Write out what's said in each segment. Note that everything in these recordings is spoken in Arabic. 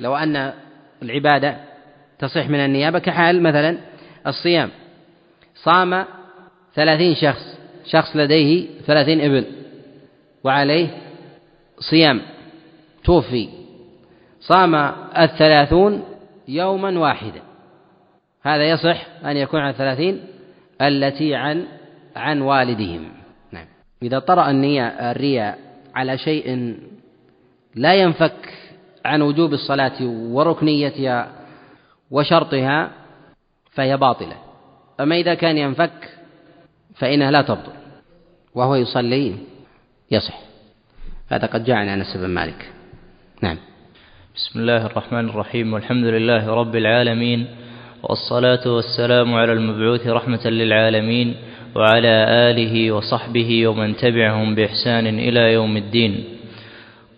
لو أن العبادة تصح من النيابة كحال مثلا الصيام. صام ثلاثين شخص شخص لديه ثلاثين إبل وعليه صيام توفي. صام الثلاثون يوما واحدا. هذا يصح أن يكون عن الثلاثين التي عن عن والدهم. نعم. إذا طرأ النية الرياء على شيء لا ينفك عن وجوب الصلاة وركنيتها وشرطها فهي باطلة. أما إذا كان ينفك فإنها لا تبطل وهو يصلي يصح. هذا قد جاء عن أنس بن مالك. نعم. بسم الله الرحمن الرحيم والحمد لله رب العالمين والصلاة والسلام على المبعوث رحمة للعالمين وعلى آله وصحبه ومن تبعهم بإحسان إلى يوم الدين.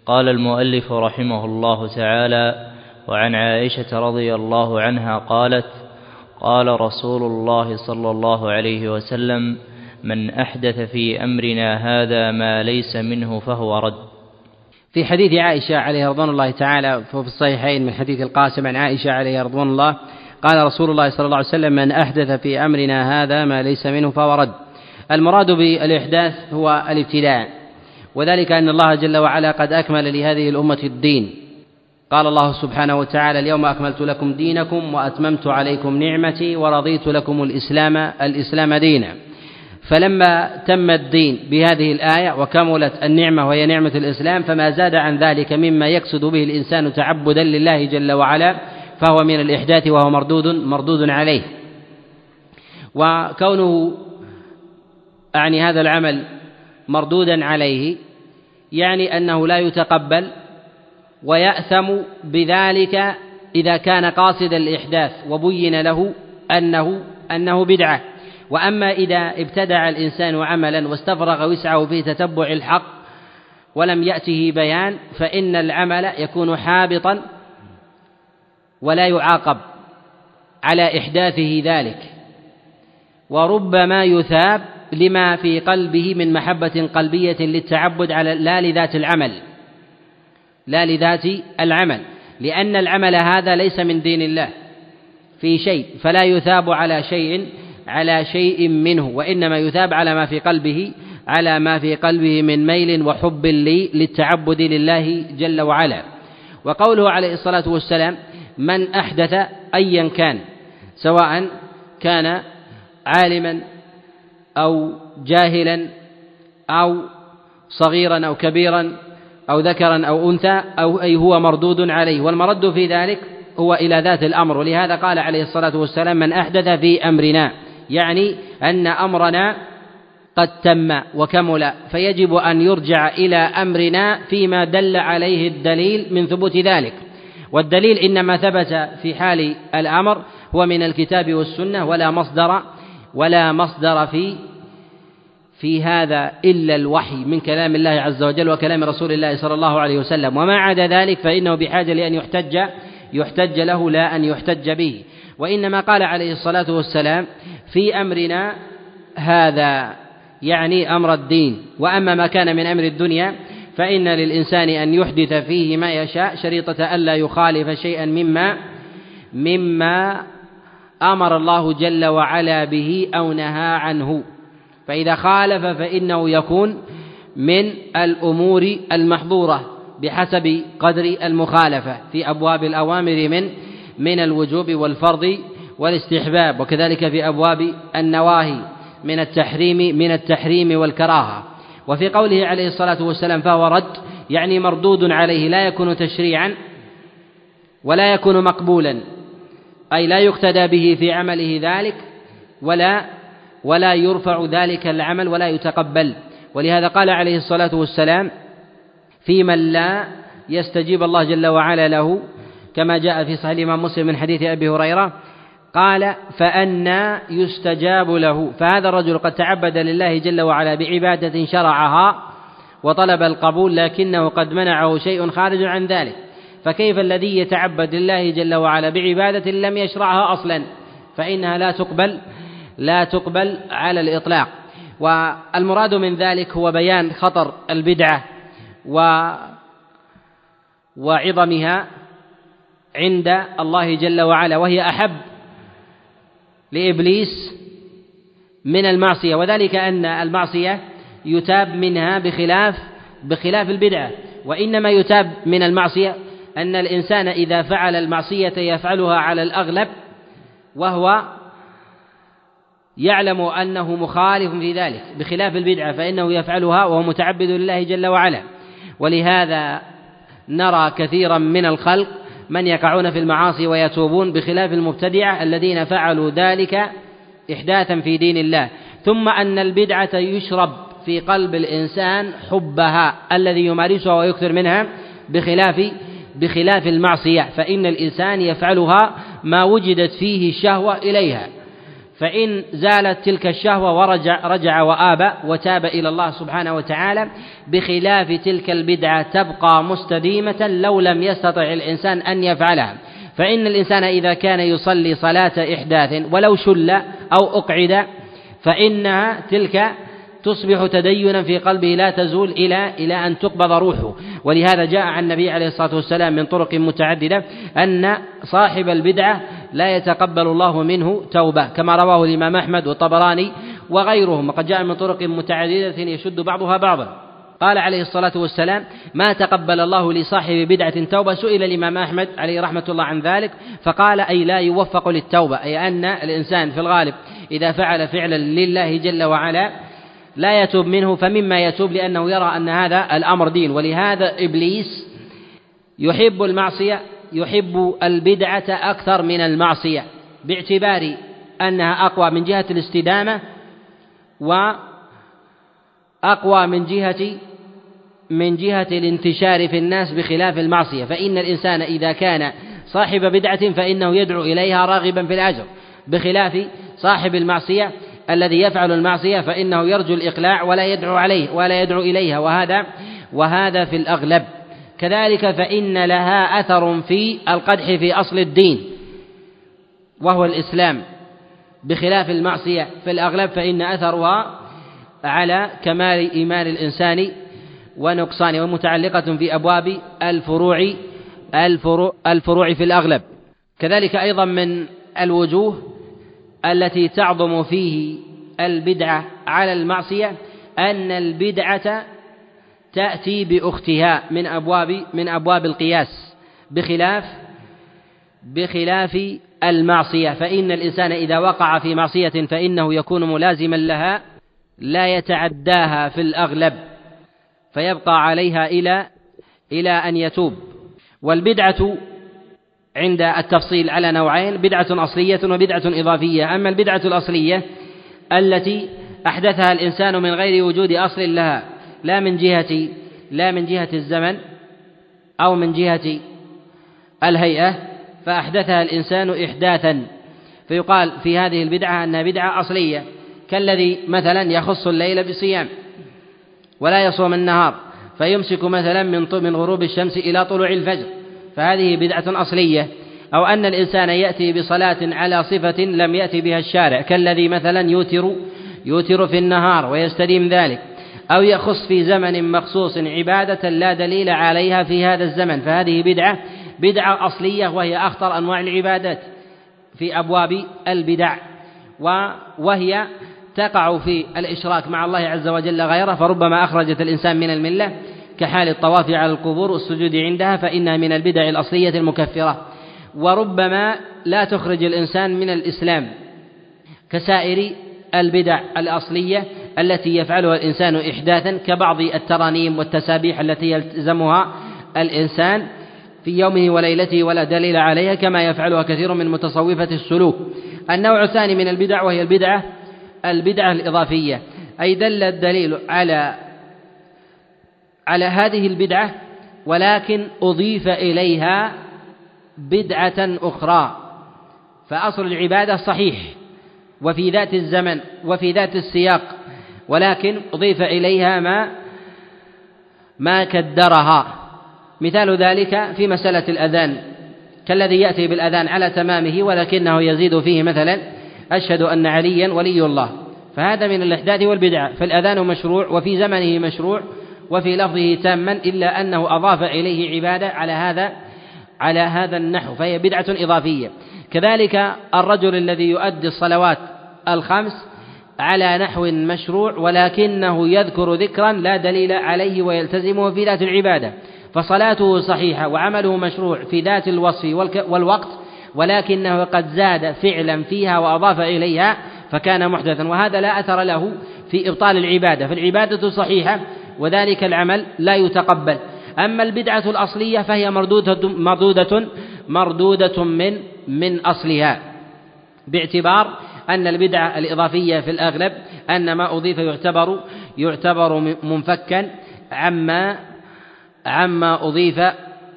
قال المؤلف رحمه الله تعالى وعن عائشة رضي الله عنها قالت قال رسول الله صلى الله عليه وسلم من أحدث في أمرنا هذا ما ليس منه فهو رد. في حديث عائشة عليه رضوان الله تعالى في الصحيحين من حديث القاسم عن عائشة عليه رضوان الله قال رسول الله صلى الله عليه وسلم من أحدث في أمرنا هذا ما ليس منه فهو رد. المراد بالإحداث هو الابتداء. وذلك أن الله جل وعلا قد أكمل لهذه الأمة الدين. قال الله سبحانه وتعالى اليوم أكملت لكم دينكم وأتممت عليكم نعمتي ورضيت لكم الإسلام الإسلام دينا. فلما تم الدين بهذه الآية وكملت النعمة وهي نعمة الإسلام فما زاد عن ذلك مما يقصد به الإنسان تعبدا لله جل وعلا فهو من الإحداث وهو مردود مردود عليه. وكونه أعني هذا العمل مردودا عليه يعني أنه لا يتقبل ويأثم بذلك إذا كان قاصد الإحداث وبين له أنه أنه بدعة. وأما إذا ابتدع الإنسان عملا واستفرغ وسعه في تتبع الحق ولم يأته بيان فإن العمل يكون حابطا ولا يعاقب على إحداثه ذلك. وربما يثاب لما في قلبه من محبة قلبية للتعبد على لا لذات العمل. لا لذات العمل. لأن العمل هذا ليس من دين الله. في شيء. فلا يثاب على شيء على شيء منه. وإنما يثاب على ما في قلبه على ما في قلبه من ميل وحب لي للتعبد لله جل وعلا. وقوله عليه الصلاة والسلام من أحدث أيا كان سواء كان عالما أو جاهلا أو صغيرا أو كبيرا أو ذكرا أو أنثى أو أي هو مردود عليه. والمرد في ذلك هو إلى ذات الأمر. ولهذا قال عليه الصلاة والسلام من أحدث في أمرنا يعني أن أمرنا قد تم وكمل فيجب أن يرجع إلى أمرنا فيما دل عليه الدليل من ثبوت ذلك. والدليل إنما ثبت في حال الأمر هو من الكتاب والسنة ولا مصدر ولا مصدر في في هذا إلا الوحي من كلام الله عز وجل وكلام رسول الله صلى الله عليه وسلم. وما عدا ذلك فإنه بحاجة لأن يحتج يحتج له لا أن يحتج به. وإنما قال عليه الصلاة والسلام في أمرنا هذا يعني أمر الدين. وأما ما كان من أمر الدنيا فإن للإنسان أن يحدث فيه ما يشاء شريطة ألا يخالف شيئا مما مما أمر الله جل وعلا به أو نهى عنه. فإذا خالف فإنه يكون من الأمور المحظورة بحسب قدر المخالفة في أبواب الأوامر من من الوجوب والفرض والاستحباب وكذلك في أبواب النواهي من التحريم من التحريم والكراهة. وفي قوله عليه الصلاة والسلام فهو رد يعني مردود عليه لا يكون تشريعا ولا يكون مقبولا. أي لا يقتدى به في عمله ذلك ولا ولا يرفع ذلك العمل ولا يتقبل. ولهذا قال عليه الصلاة والسلام في من لا يستجيب الله جل وعلا له كما جاء في صحيح الإمام مسلم من حديث أبي هريرة قال فأنى يستجاب له فهذا الرجل قد تعبد لله جل وعلا بعبادة شرعها وطلب القبول لكنه قد منعه شيء خارج عن ذلك. فكيف الذي يتعبد لله جل وعلا بعبادة لم يشرعها أصلا؟ فإنها لا تقبل لا تقبل على الإطلاق. والمراد من ذلك هو بيان خطر البدعة و وعظمها عند الله جل وعلا وهي أحب لإبليس من المعصية. وذلك أن المعصية يتاب منها بخلاف بخلاف البدعة. وإنما يتاب من المعصية أن الإنسان إذا فعل المعصية يفعلها على الأغلب وهو يعلم أنه مخالف في ذلك بخلاف البدعة فإنه يفعلها وهو متعبد لله جل وعلا. ولهذا نرى كثيرا من الخلق من يقعون في المعاصي ويتوبون بخلاف المبتدعة الذين فعلوا ذلك إحداثا في دين الله. ثم أن البدعة يشرب في قلب الإنسان حبها الذي يمارسها ويكثر منها بخلاف بخلاف المعصية فإن الإنسان يفعلها ما وجدت فيه الشهوة إليها. فإن زالت تلك الشهوة ورجع رجع وآب وتاب إلى الله سبحانه وتعالى بخلاف تلك البدعة تبقى مستديمة لو لم يستطع الإنسان أن يفعلها. فإن الإنسان إذا كان يصلي صلاة إحداث ولو شل أو أقعد فإنها تلك تصبح تدينا في قلبه لا تزول إلى إلى أن تقبض روحه. ولهذا جاء عن النبي عليه الصلاة والسلام من طرق متعددة أن صاحب البدعة لا يتقبل الله منه توبة كما رواه الإمام أحمد والطبراني وغيرهم وقد جاء من طرق متعددة يشد بعضها بعضا. قال عليه الصلاة والسلام ما تقبل الله لصاحب بدعة توبة؟ سئل الإمام أحمد عليه رحمة الله عن ذلك فقال أي لا يوفق للتوبة أي أن الإنسان في الغالب إذا فعل فعلا لله جل وعلا لا يتوب منه فمما يتوب لأنه يرى أن هذا الأمر دين. ولهذا إبليس يحب المعصية يحب البدعة أكثر من المعصية باعتبار أنها أقوى من جهة الاستدامة وأقوى من جهة من جهة الانتشار في الناس بخلاف المعصية. فإن الإنسان إذا كان صاحب بدعة فإنه يدعو إليها راغبا في الأجر بخلاف صاحب المعصية الذي يفعل المعصية فإنه يرجو الإقلاع ولا يدعو عليه ولا يدعو إليها. وهذا وهذا في الأغلب. كذلك فإن لها أثر في القدح في أصل الدين وهو الإسلام. بخلاف المعصية في الأغلب فإن أثرها على كمال إيمان الإنسان ونقصانه ومتعلقة في أبواب الفروع الفروع, في الأغلب. كذلك أيضا من الوجوه التي تعظم فيه البدعة على المعصية أن البدعة تأتي بأختها من أبواب من أبواب القياس بخلاف بخلاف المعصية. فإن الإنسان إذا وقع في معصية فإنه يكون ملازما لها لا يتعداها في الأغلب فيبقى عليها إلى إلى أن يتوب. والبدعة عند التفصيل على نوعين بدعة أصلية وبدعة إضافية. أما البدعة الأصلية التي أحدثها الإنسان من غير وجود أصل لها لا من جهة لا من جهة الزمن أو من جهة الهيئة فأحدثها الإنسان إحداثا. فيقال في هذه البدعة أنها بدعة أصلية كالذي مثلا يخص الليل بصيام ولا يصوم النهار فيمسك مثلا من من غروب الشمس إلى طلوع الفجر. فهذه بدعة أصلية. أو أن الإنسان يأتي بصلاة على صفة لم يأتي بها الشارع كالذي مثلا يوتر يوتر في النهار ويستديم ذلك. أو يخص في زمن مخصوص عبادة لا دليل عليها في هذا الزمن. فهذه بدعة بدعة أصلية وهي أخطر أنواع العبادات في أبواب البدع. وهي تقع في الإشراك مع الله عز وجل غيره فربما أخرجت الإنسان من الملة. كحال الطواف على القبور والسجود عندها فإنها من البدع الأصلية المكفرة. وربما لا تخرج الإنسان من الإسلام كسائر البدع الأصلية التي يفعلها الإنسان إحداثا كبعض الترانيم والتسابيح التي يلزمها الإنسان في يومه وليلته ولا دليل عليها كما يفعلها كثير من متصوفة السلوك. النوع الثاني من البدع وهي البدعة البدعة الإضافية. أي دل الدليل على على هذه البدعة ولكن أضيف إليها بدعة أخرى. فأصل العبادة صحيح وفي ذات الزمن وفي ذات السياق ولكن أضيف إليها ما ما كدرها. مثال ذلك في مسألة الأذان. كالذي يأتي بالأذان على تمامه ولكنه يزيد فيه مثلا أشهد أن عليا ولي الله. فهذا من الإحداث والبدعة فالأذان مشروع وفي زمنه مشروع وفي لفظه تاما إلا أنه أضاف إليه عبادة على هذا على هذا النحو فهي بدعة إضافية. كذلك الرجل الذي يؤدي الصلوات الخمس على نحو مشروع ولكنه يذكر ذكرا لا دليل عليه ويلتزمه في ذات العبادة فصلاته صحيحة وعمله مشروع في ذات الوصف والوقت ولكنه قد زاد فعلا فيها وأضاف إليها فكان محدثا وهذا لا أثر له في إبطال العبادة فالعبادة صحيحة وذلك العمل لا يتقبل. أما البدعة الأصلية فهي مردودة مردودة مردودة من من أصلها باعتبار أن البدعة الإضافية في الأغلب أن ما أضيف يعتبر يعتبر منفكا عما عما أضيف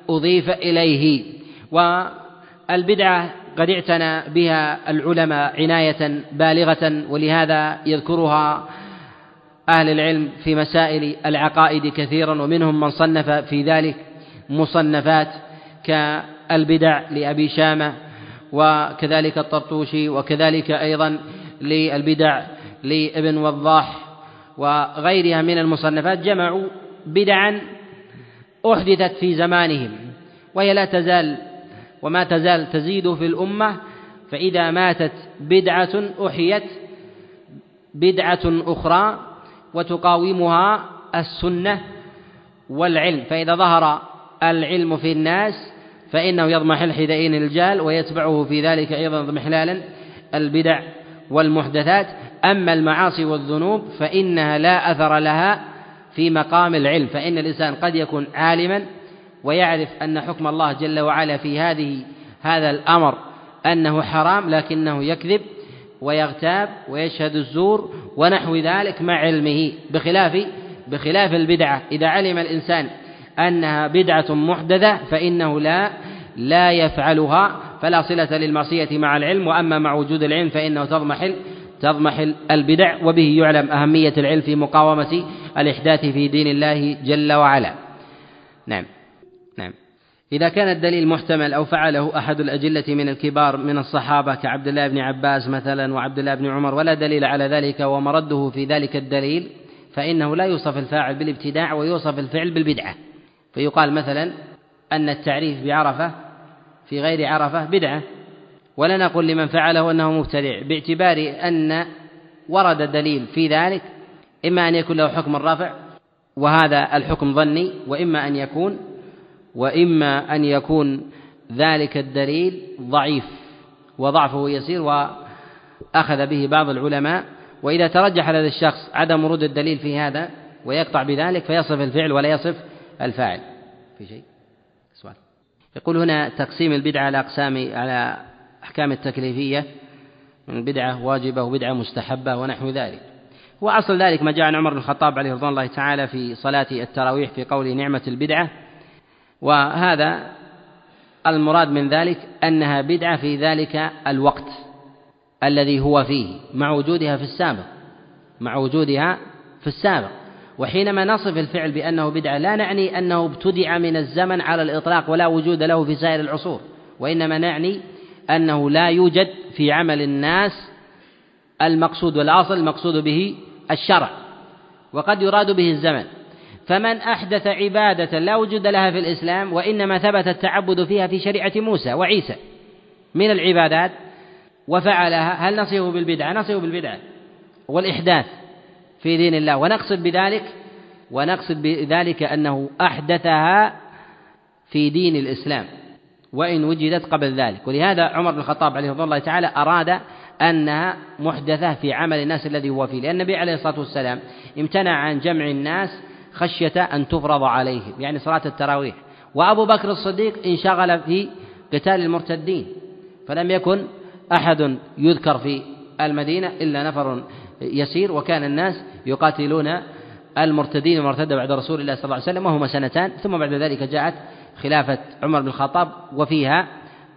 أضيف إليه. والبدعة قد اعتنى بها العلماء عناية بالغة ولهذا يذكرها أهل العلم في مسائل العقائد كثيرا ومنهم من صنف في ذلك مصنفات كالبدع لأبي شامة وكذلك الطرطوشي وكذلك أيضا للبدع لابن وضاح وغيرها من المصنفات. جمعوا بدعا أحدثت في زمانهم وهي لا تزال وما تزال تزيد في الأمة. فإذا ماتت بدعة أحيت بدعة أخرى وتقاومها السنة والعلم. فإذا ظهر العلم في الناس فإنه يضمحل حذئين الجال ويتبعه في ذلك أيضا اضمحلالا البدع والمحدثات. أما المعاصي والذنوب فإنها لا أثر لها في مقام العلم. فإن الإنسان قد يكون عالما ويعرف أن حكم الله جل وعلا في هذه هذا الأمر أنه حرام لكنه يكذب ويغتاب ويشهد الزور ونحو ذلك مع علمه بخلاف بخلاف البدعة. إذا علم الإنسان أنها بدعة محدثة فإنه لا لا يفعلها فلا صلة للمعصية مع العلم وأما مع وجود العلم فإنه تضمحل تضمحل البدع وبه يعلم أهمية العلم في مقاومة الإحداث في دين الله جل وعلا. نعم. نعم. إذا كان الدليل محتمل أو فعله أحد الأجلة من الكبار من الصحابة كعبد الله بن عباس مثلا وعبد الله بن عمر ولا دليل على ذلك ومرده في ذلك الدليل فإنه لا يوصف الفاعل بالابتداع ويوصف الفعل بالبدعة فيقال مثلا أن التعريف بعرفة في غير عرفة بدعة ولا نقول لمن فعله أنه مبتدع باعتبار أن ورد دليل في ذلك إما أن يكون له حكم الرفع وهذا الحكم ظني وإما أن يكون وإما أن يكون ذلك الدليل ضعيف وضعفه يسير وأخذ به بعض العلماء وإذا ترجح لدى الشخص عدم ورود الدليل في هذا ويقطع بذلك فيصف الفعل ولا يصف الفاعل. في شيء؟ سؤال. يقول هنا تقسيم البدعة على أقسام على أحكام التكليفية. من بدعة واجبة وبدعة مستحبة ونحو ذلك. وأصل ذلك ما جاء عن عمر بن الخطاب عليه رضوان الله تعالى في صلاة التراويح في قوله نعمة البدعة. وهذا المراد من ذلك أنها بدعة في ذلك الوقت الذي هو فيه مع وجودها في السابق مع وجودها في السابق. وحينما نصف الفعل بأنه بدعة لا نعني أنه ابتدع من الزمن على الإطلاق ولا وجود له في سائر العصور. وإنما نعني أنه لا يوجد في عمل الناس المقصود والأصل المقصود به الشرع. وقد يراد به الزمن. فمن أحدث عبادة لا وجود لها في الإسلام وإنما ثبت التعبد فيها في شريعة موسى وعيسى من العبادات وفعلها هل نصفه بالبدعة؟ نصفه بالبدعة والإحداث في دين الله ونقصد بذلك ونقصد بذلك أنه أحدثها في دين الإسلام وإن وجدت قبل ذلك ولهذا عمر بن الخطاب عليه رضي الله تعالى أراد أنها محدثة في عمل الناس الذي هو فيه لأن النبي عليه الصلاة والسلام امتنع عن جمع الناس خشية أن تفرض عليهم يعني صلاة التراويح. وأبو بكر الصديق انشغل في قتال المرتدين فلم يكن أحد يذكر في المدينة إلا نفر يسير وكان الناس يقاتلون المرتدين المرتد بعد رسول الله صلى الله عليه وسلم وهما سنتان. ثم بعد ذلك جاءت خلافة عمر بن الخطاب وفيها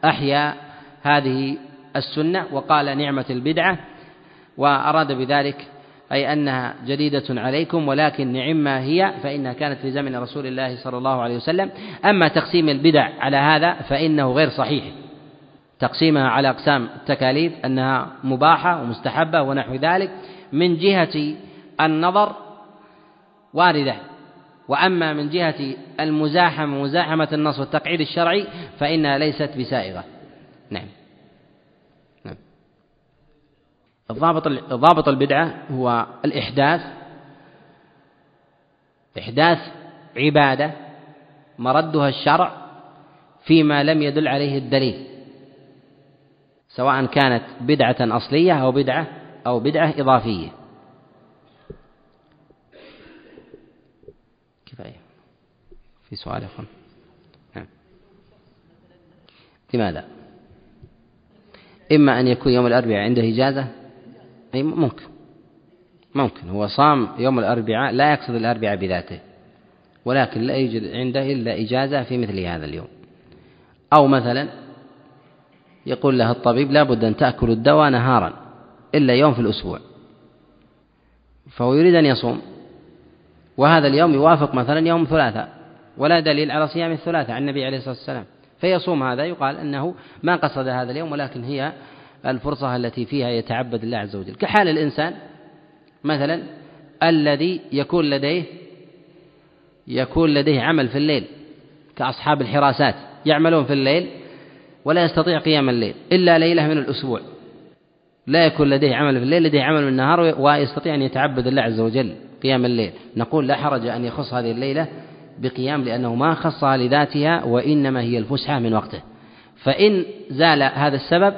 أحيا هذه السنة وقال نعمة البدعة وأراد بذلك أي أنها جديدة عليكم ولكن نعما هي فإنها كانت في زمن رسول الله صلى الله عليه وسلم. أما تقسيم البدع على هذا فإنه غير صحيح. تقسيمها على أقسام التكاليف أنها مباحة ومستحبة ونحو ذلك من جهة النظر واردة. وأما من جهة المزاحمة مزاحمة النص والتقعيد الشرعي فإنها ليست بسائغة. نعم نعم. الضابط ضابط البدعة هو الإحداث. إحداث عبادة مردها الشرع فيما لم يدل عليه الدليل. سواء كانت بدعة أصلية أو بدعة أو بدعة إضافية. كفاية في سؤال أخر نعم. لماذا؟ إما أن يكون يوم الأربعاء عنده إجازة أي ممكن. ممكن. هو صام يوم الأربعاء لا يقصد الأربعاء بذاته. ولكن لا يوجد عنده إلا إجازة في مثل هذا اليوم. أو مثلا يقول له الطبيب لا بد أن تأكل الدواء نهارا إلا يوم في الأسبوع. فهو يريد أن يصوم. وهذا اليوم يوافق مثلا يوم ثلاثاء ولا دليل على صيام الثلاثاء عن النبي عليه الصلاة والسلام. فيصوم هذا يقال أنه ما قصد هذا اليوم ولكن هي الفرصة التي فيها يتعبد الله عز وجل. كحال الإنسان مثلا الذي يكون لديه يكون لديه عمل في الليل كأصحاب الحراسات يعملون في الليل ولا يستطيع قيام الليل إلا ليلة من الأسبوع. لا يكون لديه عمل في الليل لديه عمل بالنهار ويستطيع أن يتعبد الله عز وجل قيام الليل. نقول لا حرج أن يخص هذه الليلة بقيام لأنه ما خصها لذاتها وإنما هي الفسحة من وقته. فإن زال هذا السبب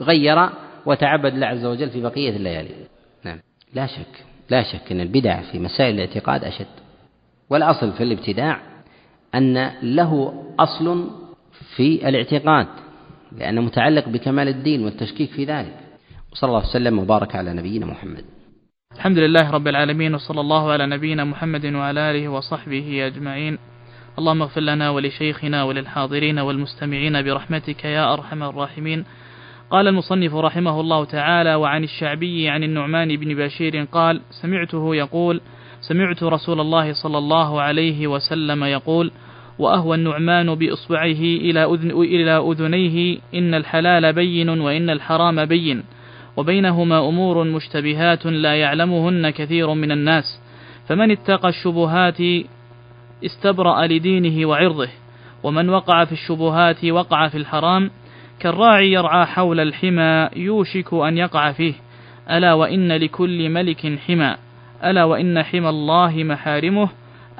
غير وتعبد الله عز وجل في بقية الليالي. نعم. لا شك لا شك أن البدع في مسائل الاعتقاد أشد. والأصل في الابتداع أن له أصل في الاعتقاد لأنه متعلق بكمال الدين والتشكيك في ذلك. وصلى الله وسلم وبارك على نبينا محمد. الحمد لله رب العالمين وصلى الله على نبينا محمد وعلى آله وصحبه أجمعين. اللهم اغفر لنا ولشيخنا وللحاضرين والمستمعين برحمتك يا أرحم الراحمين. قال المصنف رحمه الله تعالى وعن الشعبي عن النعمان بن بشير قال سمعته يقول سمعت رسول الله صلى الله عليه وسلم يقول وأهوى النعمان بإصبعه إلى, أذن إلى أذنيه إن الحلال بين وإن الحرام بين وبينهما أمور مشتبهات لا يعلمهن كثير من الناس فمن اتقى الشبهات استبرأ لدينه وعرضه ومن وقع في الشبهات وقع في الحرام كالراعي يرعى حول الحمى يوشك أن يقع فيه. ألا وإن لكل ملك حمى. ألا وإن حمى الله محارمه.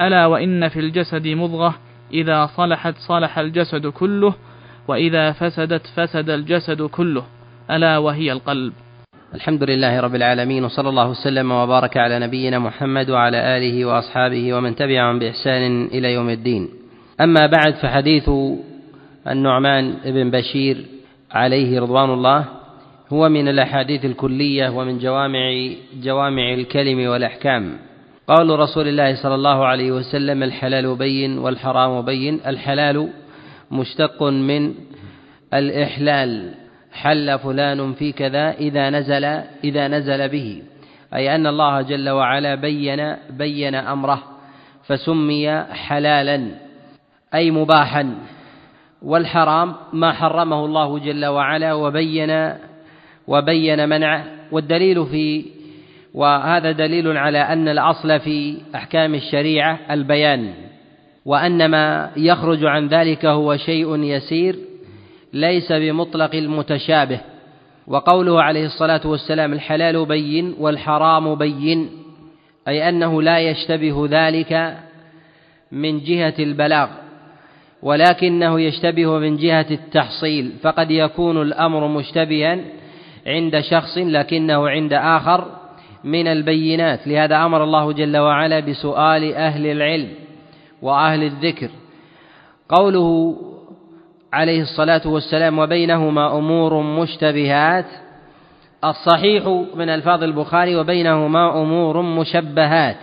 ألا وإن في الجسد مضغة. إذا صلحت صلح الجسد كله وإذا فسدت فسد الجسد كله. ألا وهي القلب. الحمد لله رب العالمين وصلى الله وسلم وبارك على نبينا محمد وعلى آله وأصحابه ومن تبعهم بإحسان إلى يوم الدين. أما بعد فحديث النعمان بن بشير عليه رضوان الله هو من الأحاديث الكلية ومن جوامع جوامع الكلم والأحكام. قول رسول الله صلى الله عليه وسلم الحلال بين والحرام بين. الحلال مشتق من الإحلال. حل فلان في كذا إذا نزل إذا نزل به. أي أن الله جل وعلا بين بين أمره فسمي حلالا أي مباحا. والحرام ما حرمه الله جل وعلا وبين وبين منعه. والدليل في وهذا دليل على أن الأصل في أحكام الشريعة البيان وأن ما يخرج عن ذلك هو شيء يسير ليس بمطلق المتشابه. وقوله عليه الصلاة والسلام الحلال بين والحرام بين أي أنه لا يشتبه ذلك من جهة البلاغ. ولكنه يشتبه من جهة التحصيل فقد يكون الأمر مشتبها عند شخص لكنه عند آخر من البينات. لهذا أمر الله جل وعلا بسؤال أهل العلم وأهل الذكر. قوله عليه الصلاة والسلام وبينهما أمور مشتبهات الصحيح من ألفاظ البخاري وبينهما أمور مشبهات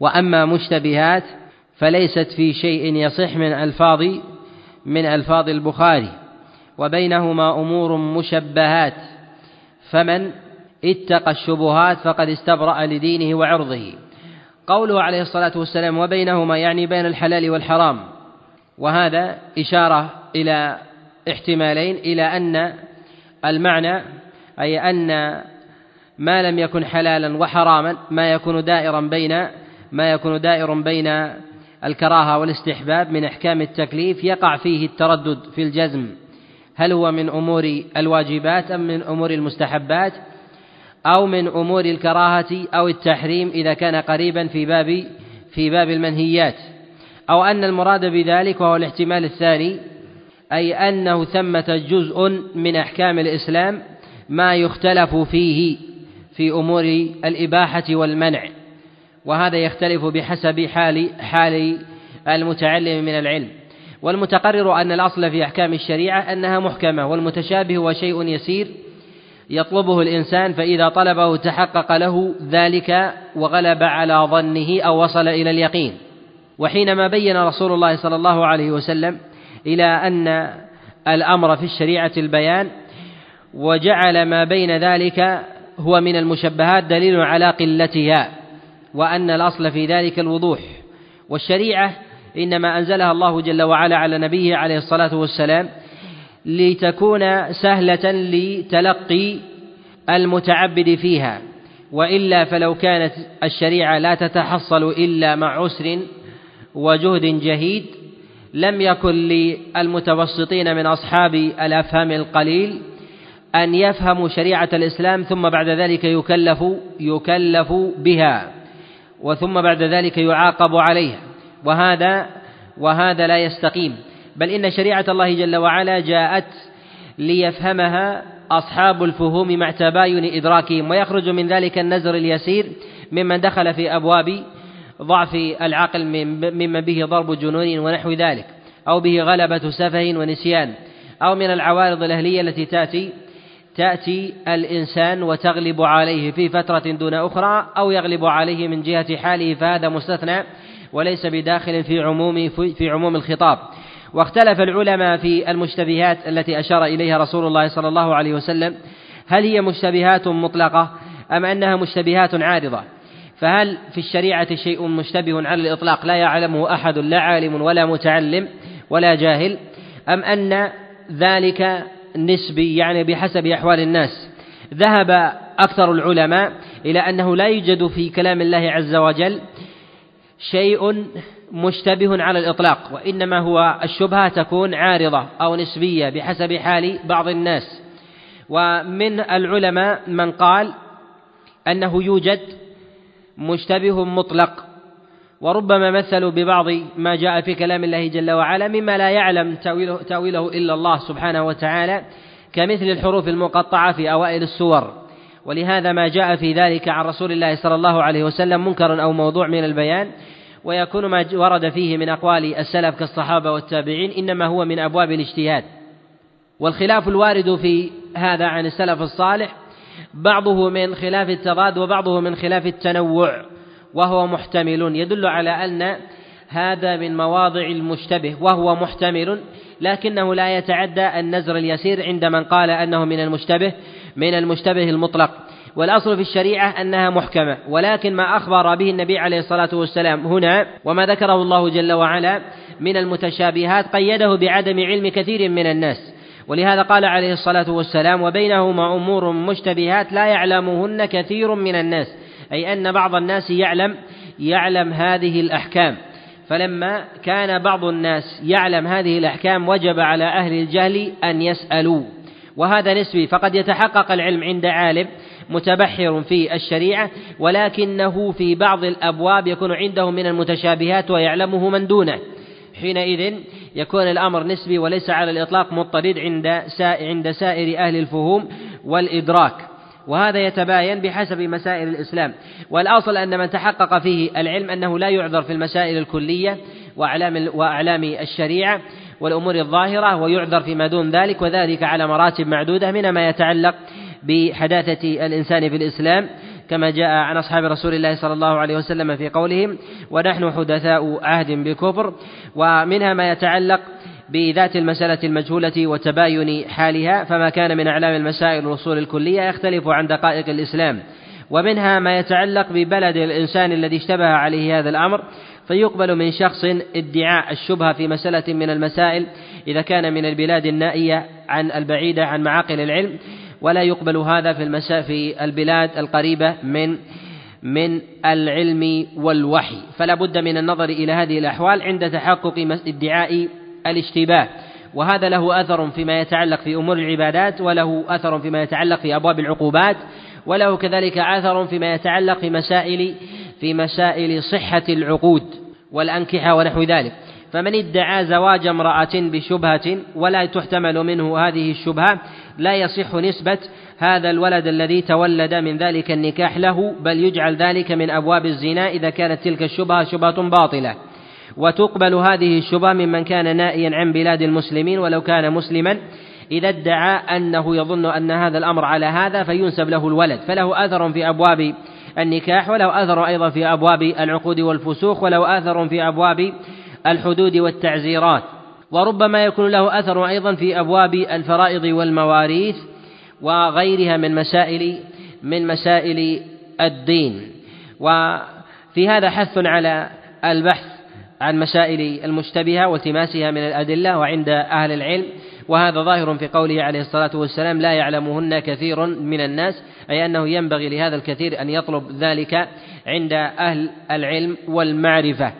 وأما مشتبهات فليست في شيء يصح من ألفاظ من ألفاظ البخاري وبينهما أمور مشبهات فمن اتقى الشبهات فقد استبرأ لدينه وعرضه. قوله عليه الصلاة والسلام وبينهما يعني بين الحلال والحرام وهذا إشارة إلى احتمالين إلى أن المعنى أي أن ما لم يكن حلالا وحراما ما يكون دائرا بين ما يكون دائر بين الكراهة والاستحباب من أحكام التكليف يقع فيه التردد في الجزم. هل هو من أمور الواجبات أم من أمور المستحبات؟ أو من أمور الكراهة أو التحريم إذا كان قريبا في باب في باب المنهيات. أو أن المراد بذلك وهو الاحتمال الثاني أي أنه ثمة جزء من أحكام الإسلام ما يختلف فيه في أمور الإباحة والمنع. وهذا يختلف بحسب حال حال المتعلم من العلم. والمتقرر أن الأصل في أحكام الشريعة أنها محكمة والمتشابه هو شيء يسير يطلبه الإنسان فإذا طلبه تحقق له ذلك وغلب على ظنه أو وصل إلى اليقين. وحينما بين رسول الله صلى الله عليه وسلم إلى أن الأمر في الشريعة البيان وجعل ما بين ذلك هو من المشبهات دليل على قلتها. وأن الأصل في ذلك الوضوح. والشريعة إنما أنزلها الله جل وعلا على نبيه عليه الصلاة والسلام لتكون سهلة لتلقي المتعبد فيها. وإلا فلو كانت الشريعة لا تتحصل إلا مع عسر وجهد جهيد لم يكن للمتوسطين من أصحاب الأفهام القليل أن يفهموا شريعة الإسلام ثم بعد ذلك يكلف يكلف بها. وثم بعد ذلك يعاقب عليها. وهذا وهذا لا يستقيم. بل إن شريعة الله جل وعلا جاءت ليفهمها أصحاب الفهوم مع تباين إدراكهم ويخرج من ذلك النزر اليسير ممن دخل في أبواب ضعف العقل ممن به ضرب جنون ونحو ذلك أو به غلبة سفه ونسيان أو من العوارض الأهلية التي تأتي تأتي الإنسان وتغلب عليه في فترة دون أخرى أو يغلب عليه من جهة حاله فهذا مستثنى وليس بداخل في عموم في عموم الخطاب. واختلف العلماء في المشتبهات التي أشار إليها رسول الله صلى الله عليه وسلم. هل هي مشتبهات مطلقة أم أنها مشتبهات عارضة؟ فهل في الشريعة شيء مشتبه على الإطلاق؟ لا يعلمه أحد لا عالم ولا متعلم ولا جاهل. أم أن ذلك نسبي يعني بحسب أحوال الناس. ذهب أكثر العلماء إلى أنه لا يوجد في كلام الله عز وجل شيء مشتبه على الإطلاق وإنما هو الشبهة تكون عارضة أو نسبية بحسب حال بعض الناس. ومن العلماء من قال أنه يوجد مشتبه مطلق. وربما مثلوا ببعض ما جاء في كلام الله جل وعلا مما لا يعلم تأويله, تأويله إلا الله سبحانه وتعالى كمثل الحروف المقطعة في أوائل السور. ولهذا ما جاء في ذلك عن رسول الله صلى الله عليه وسلم منكر أو موضوع من البيان ويكون ما ورد فيه من أقوال السلف كالصحابة والتابعين إنما هو من أبواب الاجتهاد. والخلاف الوارد في هذا عن السلف الصالح بعضه من خلاف التضاد وبعضه من خلاف التنوع. وهو محتمل. يدل على أن هذا من مواضع المشتبه وهو محتمل. لكنه لا يتعدى النزر اليسير عند من قال أنه من المشتبه من المشتبه المطلق. والأصل في الشريعة أنها محكمة. ولكن ما أخبر به النبي عليه الصلاة والسلام هنا وما ذكره الله جل وعلا من المتشابهات قيده بعدم علم كثير من الناس. ولهذا قال عليه الصلاة والسلام وبينهما أمور مشتبهات لا يعلمهن كثير من الناس. أي أن بعض الناس يعلم يعلم هذه الأحكام. فلما كان بعض الناس يعلم هذه الأحكام وجب على أهل الجهل أن يسألوا. وهذا نسبي فقد يتحقق العلم عند عالم متبحر في الشريعة ولكنه في بعض الأبواب يكون عنده من المتشابهات ويعلمه من دونه. حينئذ يكون الأمر نسبي وليس على الإطلاق مضطرد عند عند سائر أهل الفهوم والإدراك. وهذا يتباين بحسب مسائل الإسلام. والأصل أن من تحقق فيه العلم أنه لا يعذر في المسائل الكلية وأعلام وأعلام الشريعة والأمور الظاهرة ويعذر فيما دون ذلك وذلك على مراتب معدودة من ما يتعلق بحداثة الإنسان في الإسلام كما جاء عن أصحاب رسول الله صلى الله عليه وسلم في قولهم ونحن حدثاء عهد بالكفر ومنها ما يتعلق بذات المسألة المجهولة وتباين حالها فما كان من أعلام المسائل الأصول الكلية يختلف عن دقائق الإسلام. ومنها ما يتعلق ببلد الإنسان الذي اشتبه عليه هذا الأمر فيقبل من شخص ادعاء الشبهة في مسألة من المسائل إذا كان من البلاد النائية عن البعيدة عن معاقل العلم. ولا يقبل هذا في المساء في البلاد القريبة من من العلم والوحي. فلا بد من النظر إلى هذه الأحوال عند تحقق ادعاء الاشتباه. وهذا له أثر فيما يتعلق في أمور العبادات وله أثر فيما يتعلق في أبواب العقوبات وله كذلك أثر فيما يتعلق في مسائل في مسائل صحة العقود والأنكحة ونحو ذلك. فمن ادعى زواج امرأة بشبهة ولا تحتمل منه هذه الشبهة لا يصح نسبة هذا الولد الذي تولد من ذلك النكاح له بل يجعل ذلك من أبواب الزنا إذا كانت تلك الشبهة شبهة باطلة. وتقبل هذه الشبهة ممن كان نائيا عن بلاد المسلمين ولو كان مسلما إذا ادعى أنه يظن أن هذا الأمر على هذا فينسب له الولد فله أثر في أبواب النكاح وله أثر أيضا في أبواب العقود والفسوق وله أثر في أبواب الحدود والتعزيرات. وربما يكون له أثر أيضا في أبواب الفرائض والمواريث وغيرها من مسائل من مسائل الدين. وفي هذا حث على البحث عن مسائل المشتبهة والتماسها من الأدلة وعند أهل العلم وهذا ظاهر في قوله عليه الصلاة والسلام لا يعلمهن كثير من الناس أي أنه ينبغي لهذا الكثير أن يطلب ذلك عند أهل العلم والمعرفة.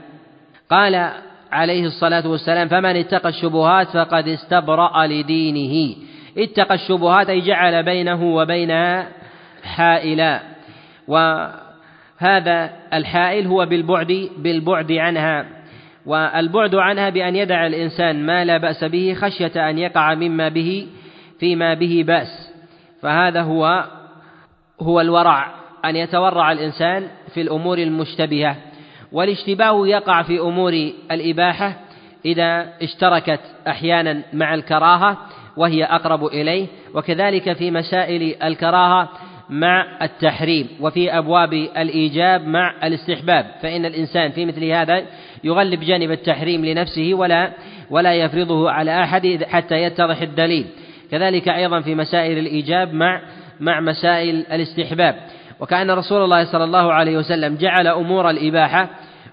قال عليه الصلاة والسلام فمن اتقى الشبهات فقد استبرأ لدينه اتقى الشبهات أي جعل بينه وبينها حائلا وهذا الحائل هو بالبعد بالبعد عنها. والبعد عنها بأن يدع الإنسان ما لا بأس به خشية أن يقع مما به فيما به بأس. فهذا هو هو الورع أن يتورع الإنسان في الأمور المشتبهة. والاشتباه يقع في أمور الإباحة إذا اشتركت أحيانا مع الكراهة وهي أقرب إليه. وكذلك في مسائل الكراهة مع التحريم وفي أبواب الإيجاب مع الاستحباب فإن الإنسان في مثل هذا يغلب جانب التحريم لنفسه ولا ولا يفرضه على أحد حتى يتضح الدليل. كذلك أيضا في مسائل الإيجاب مع مع مسائل الاستحباب. وكأن رسول الله صلى الله عليه وسلم جعل أمور الإباحة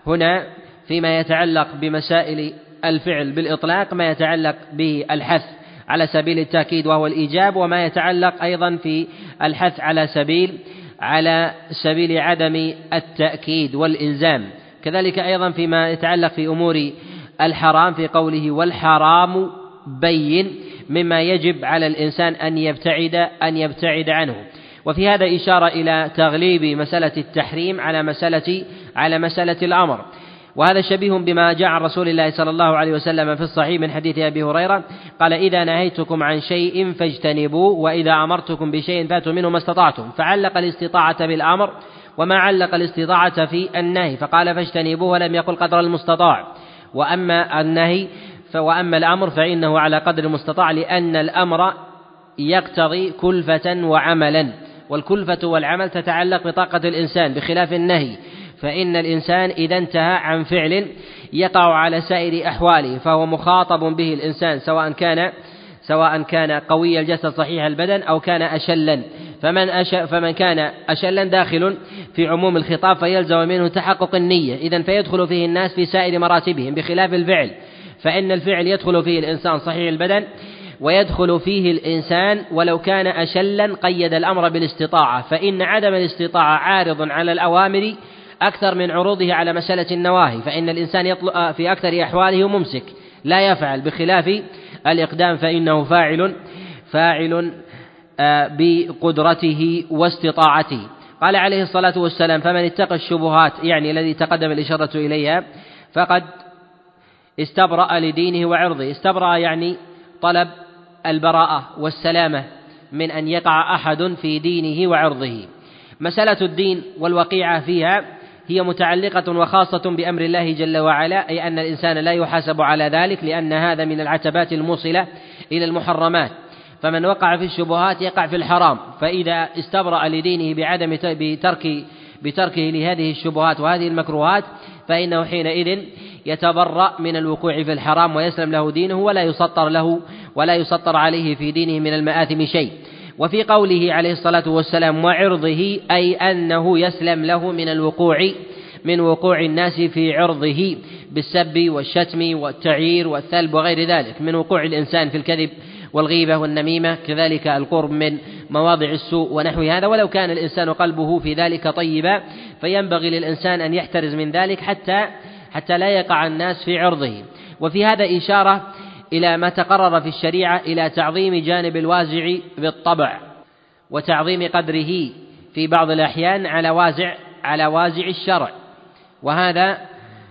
هنا فيما يتعلق بمسائل الفعل بالإطلاق ما يتعلق بالحث على سبيل التأكيد وهو الإيجاب وما يتعلق أيضا في الحث على سبيل على سبيل عدم التأكيد والإلزام. كذلك أيضا فيما يتعلق في أمور الحرام في قوله والحرام بين مما يجب على الإنسان أن يبتعد أن يبتعد عنه. وفي هذا إشارة إلى تغليب مسألة التحريم على مسألة على مسألة الأمر. وهذا شبيه بما جاء عن رسول الله صلى الله عليه وسلم في الصحيح من حديث أبي هريرة قال إذا نهيتكم عن شيء فاجتنبوه وإذا أمرتكم بشيء فاتوا منه ما استطعتم فعلق الاستطاعة بالأمر وما علق الاستطاعة في النهي فقال فاجتنبوه ولم يقل قدر المستطاع وأما النهي وأما الأمر فإنه على قدر المستطاع لأن الأمر يقتضي كلفة وعملا والكلفة والعمل تتعلق بطاقة الإنسان بخلاف النهي فإن الإنسان إذا انتهى عن فعل يقع على سائر أحواله فهو مخاطب به الإنسان سواء كان سواء كان قوي الجسد صحيح البدن أو كان أشلا. فمن أش فمن كان أشلا داخل في عموم الخطاب فيلزم منه تحقق النية. إذا فيدخل فيه الناس في سائر مراتبهم بخلاف الفعل. فإن الفعل يدخل فيه الإنسان صحيح البدن ويدخل فيه الإنسان ولو كان أشلا قيد الأمر بالاستطاعة. فإن عدم الاستطاعة عارض على الأوامر أكثر من عروضه على مسألة النواهي فإن الإنسان يطلق في أكثر أحواله ممسك لا يفعل بخلاف الإقدام فإنه فاعل فاعل آه، بقدرته واستطاعته. قال عليه الصلاة والسلام فمن اتقى الشبهات يعني الذي تقدم الإشارة إليها فقد استبرأ لدينه وعرضه. استبرأ يعني طلب البراءة والسلامة من أن يقع أحد في دينه وعرضه. مسألة الدين والوقيعة فيها هي متعلقة وخاصة بأمر الله جل وعلا أي أن الإنسان لا يحاسب على ذلك لأن هذا من العتبات الموصلة إلى المحرمات. فمن وقع في الشبهات يقع في الحرام. فإذا استبرأ لدينه بعدم بترك بتركه لهذه الشبهات وهذه المكروهات فإنه حينئذ يتبرأ من الوقوع في الحرام ويسلم له دينه ولا يسطر له ولا يسطر عليه في دينه من المآثم شيء. وفي قوله عليه الصلاة والسلام وعرضه أي أنه يسلم له من الوقوع من وقوع الناس في عرضه بالسب والشتم والتعيير والثلب وغير ذلك من وقوع الإنسان في الكذب والغيبة والنميمة كذلك القرب من مواضع السوء ونحو هذا. ولو كان الإنسان قلبه في ذلك طيبا فينبغي للإنسان أن يحترز من ذلك حتى حتى لا يقع الناس في عرضه. وفي هذا إشارة إلى ما تقرر في الشريعة إلى تعظيم جانب الوازع بالطبع وتعظيم قدره في بعض الأحيان على وازع على وازع الشرع. وهذا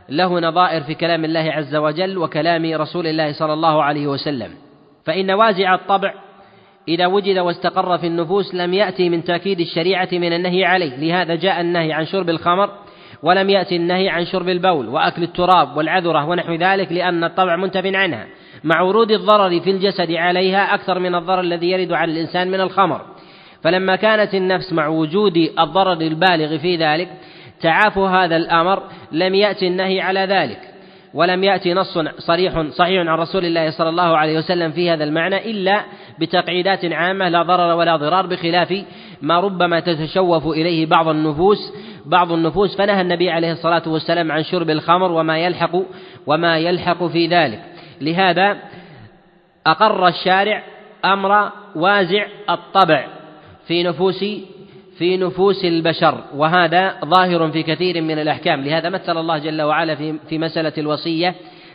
له نظائر في كلام الله عز وجل وكلام رسول الله صلى الله عليه وسلم. فإن وازع الطبع إذا وجد واستقر في النفوس لم يأتي من تأكيد الشريعة من النهي عليه. لهذا جاء النهي عن شرب الخمر ولم يأتي النهي عن شرب البول وأكل التراب والعذرة ونحو ذلك لأن الطبع منتف عنها. مع ورود الضرر في الجسد عليها أكثر من الضرر الذي يرد على الإنسان من الخمر. فلما كانت النفس مع وجود الضرر البالغ في ذلك تعافوا هذا الأمر لم يأتي النهي على ذلك. ولم يأتي نص صريح صحيح عن رسول الله صلى الله عليه وسلم في هذا المعنى إلا بتقعيدات عامة لا ضرر ولا ضرار بخلاف ما ربما تتشوف إليه بعض النفوس بعض النفوس. فنهى النبي عليه الصلاة والسلام عن شرب الخمر وما يلحق وما يلحق في ذلك. لهذا أقر الشارع أمر وازع الطبع في نفوس في نفوس البشر وهذا ظاهر في كثير من الأحكام. لهذا مثل الله جل وعلا في في مسألة الوصية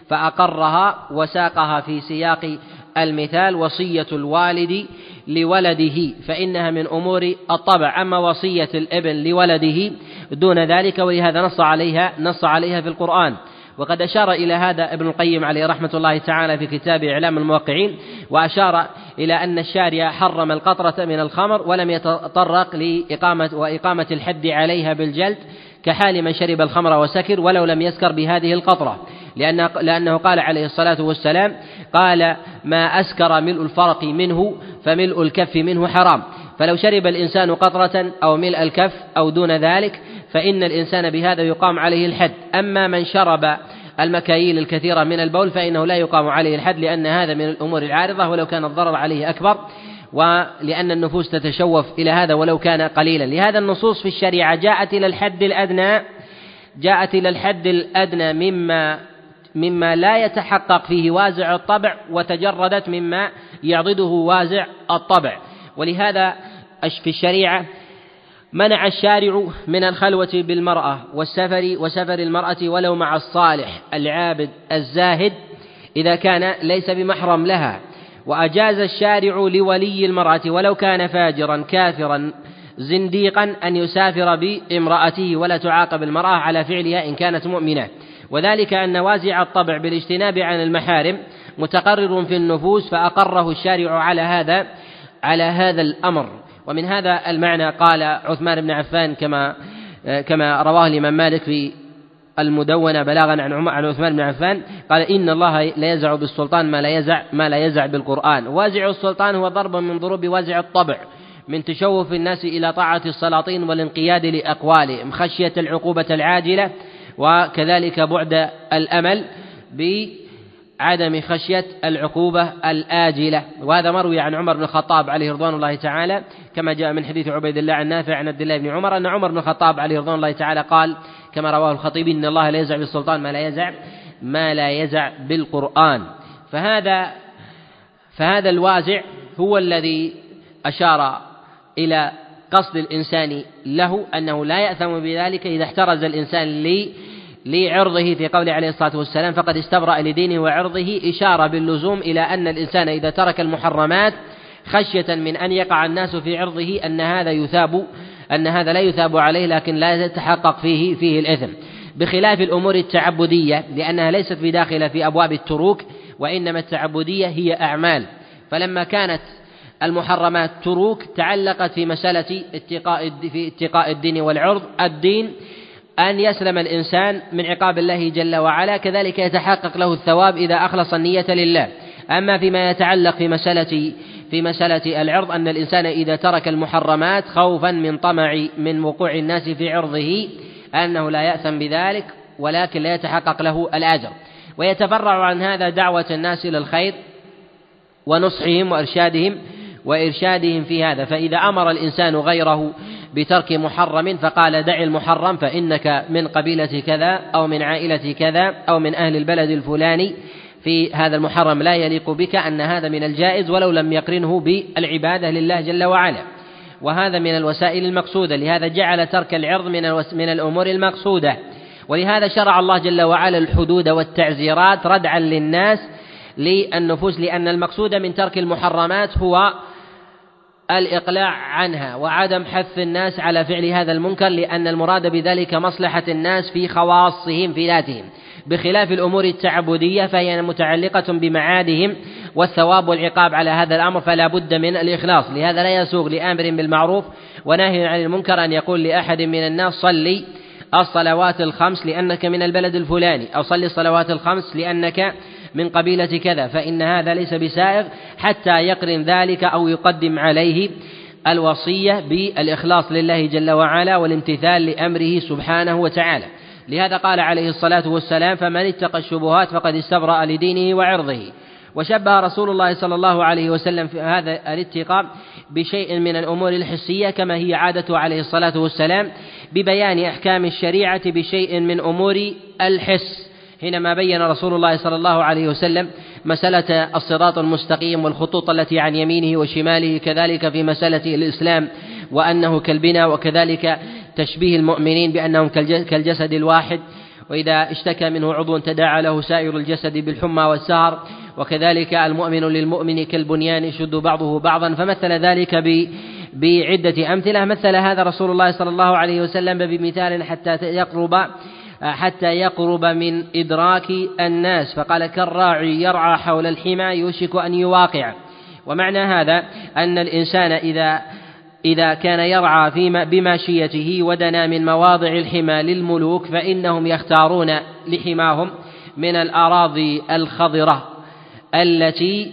فأقرها وساقها في سياق المثال وصية الوالد لولده فإنها من أمور الطبع. أما وصية الابن لولده دون ذلك ولهذا نص عليها نص عليها في القرآن. وقد أشار إلى هذا ابن القيم عليه رحمة الله تعالى في كتاب إعلام الموقعين وأشار إلى أن الشارع حرم القطرة من الخمر ولم يتطرق لإقامة وإقامة الحد عليها بالجلد كحال من شرب الخمر وسكر ولو لم يسكر بهذه القطرة. لأن لأنه قال عليه الصلاة والسلام قال ما أسكر ملء الفرق منه فملء الكف منه حرام. فلو شرب الإنسان قطرة أو ملء الكف أو دون ذلك فإن الإنسان بهذا يقام عليه الحد. أما من شرب المكاييل الكثيرة من البول فإنه لا يقام عليه الحد لأن هذا من الأمور العارضة ولو كان الضرر عليه أكبر ولأن النفوس تتشوف إلى هذا ولو كان قليلا. لهذا النصوص في الشريعة جاءت إلى الحد الأدنى جاءت إلى الحد الأدنى مما مما لا يتحقق فيه وازع الطبع وتجردت مما يعضده وازع الطبع. ولهذا في الشريعة منع الشارع من الخلوة بالمرأة والسفر وسفر المرأة ولو مع الصالح العابد الزاهد إذا كان ليس بمحرم لها. وأجاز الشارع لولي المرأة ولو كان فاجرا كافرا زنديقا أن يسافر بامرأته ولا تعاقب المرأة على فعلها إن كانت مؤمنة. وذلك أن وازع الطبع بالاجتناب عن المحارم متقرر في النفوس فأقره الشارع على هذا على هذا الأمر. ومن هذا المعنى قال عثمان بن عفان كما كما رواه الإمام مالك في المدونة بلاغا عن عن عثمان بن عفان قال إن الله لا يزع بالسلطان ما لا يزع ما لا يزع بالقرآن. وازع السلطان هو ضرب من ضروب وازع الطبع من تشوف الناس إلى طاعة السلاطين والانقياد لأقوالهم خشية العقوبة العاجلة وكذلك بعد الأمل بعدم خشية العقوبة الآجلة. وهذا مروي عن عمر بن الخطاب عليه رضوان الله تعالى كما جاء من حديث عبيد الله عن نافع عن عبد الله بن عمر أن عمر بن الخطاب عليه رضوان الله تعالى قال كما رواه الخطيب إن الله لا يزع بالسلطان ما لا يزع ما لا يزع بالقرآن. فهذا فهذا الوازع هو الذي أشار إلى قصد الإنسان له أنه لا يأثم بذلك إذا احترز الإنسان لي لعرضه في قوله عليه الصلاة والسلام فقد استبرأ لدينه وعرضه إشارة باللزوم إلى أن الإنسان إذا ترك المحرمات خشية من أن يقع الناس في عرضه أن هذا يثاب أن هذا لا يثاب عليه لكن لا يتحقق فيه فيه الإثم. بخلاف الأمور التعبدية لأنها ليست بداخلة في أبواب التروك وإنما التعبدية هي أعمال. فلما كانت المحرمات تروك تعلقت في مسألة اتقاء في اتقاء الدين والعرض الدين أن يسلم الإنسان من عقاب الله جل وعلا كذلك يتحقق له الثواب إذا أخلص النية لله. أما فيما يتعلق في مسألة في مسألة العرض أن الإنسان إذا ترك المحرمات خوفا من طمع من وقوع الناس في عرضه أنه لا يأثم بذلك ولكن لا يتحقق له الأجر. ويتفرع عن هذا دعوة الناس إلى الخير ونصحهم وإرشادهم وإرشادهم في هذا. فإذا أمر الإنسان غيره بترك محرم فقال دع المحرم فإنك من قبيلة كذا أو من عائلة كذا أو من أهل البلد الفلاني في هذا المحرم. لا يليق بك أن هذا من الجائز ولو لم يقرنه بالعبادة لله جل وعلا. وهذا من الوسائل المقصودة لهذا جعل ترك العرض من من الأمور المقصودة. ولهذا شرع الله جل وعلا الحدود والتعزيرات ردعا للناس للنفوس لأن المقصود من ترك المحرمات هو الإقلاع عنها وعدم حث الناس على فعل هذا المنكر لأن المراد بذلك مصلحة الناس في خواصهم في ذاتهم. بخلاف الأمور التعبدية فهي متعلقة بمعادهم والثواب والعقاب على هذا الأمر فلا بد من الإخلاص. لهذا لا يسوغ لآمر بالمعروف ونهي عن المنكر أن يقول لأحد من الناس صلي الصلوات الخمس لأنك من البلد الفلاني. أو صلي الصلوات الخمس لأنك من قبيلة كذا فإن هذا ليس بسائغ حتى يقرن ذلك أو يقدم عليه الوصية بالإخلاص لله جل وعلا والامتثال لأمره سبحانه وتعالى. لهذا قال عليه الصلاة والسلام فمن اتقى الشبهات فقد استبرأ لدينه وعرضه وشبه رسول الله صلى الله عليه وسلم في هذا الاتقاء بشيء من الأمور الحسية كما هي عادته عليه الصلاة والسلام ببيان أحكام الشريعة بشيء من أمور الحس. حينما بين رسول الله صلى الله عليه وسلم مسألة الصراط المستقيم والخطوط التي عن يمينه وشماله كذلك في مسألة الإسلام وأنه كالبناء وكذلك تشبيه المؤمنين بأنهم كالجسد الواحد. وإذا اشتكى منه عضو تداعى له سائر الجسد بالحمى والسهر. وكذلك المؤمن للمؤمن كالبنيان يشد بعضه بعضا. فمثل ذلك ب بعدة أمثلة. مثل هذا رسول الله صلى الله عليه وسلم بمثال حتى يقرب حتى يقرب من إدراك الناس. فقال كالراعي يرعى حول الحمى يوشك أن يواقع. ومعنى هذا أن الإنسان إذا إذا كان يرعى في بماشيته ودنا من مواضع الحمى للملوك فإنهم يختارون لحماهم من الأراضي الخضرة التي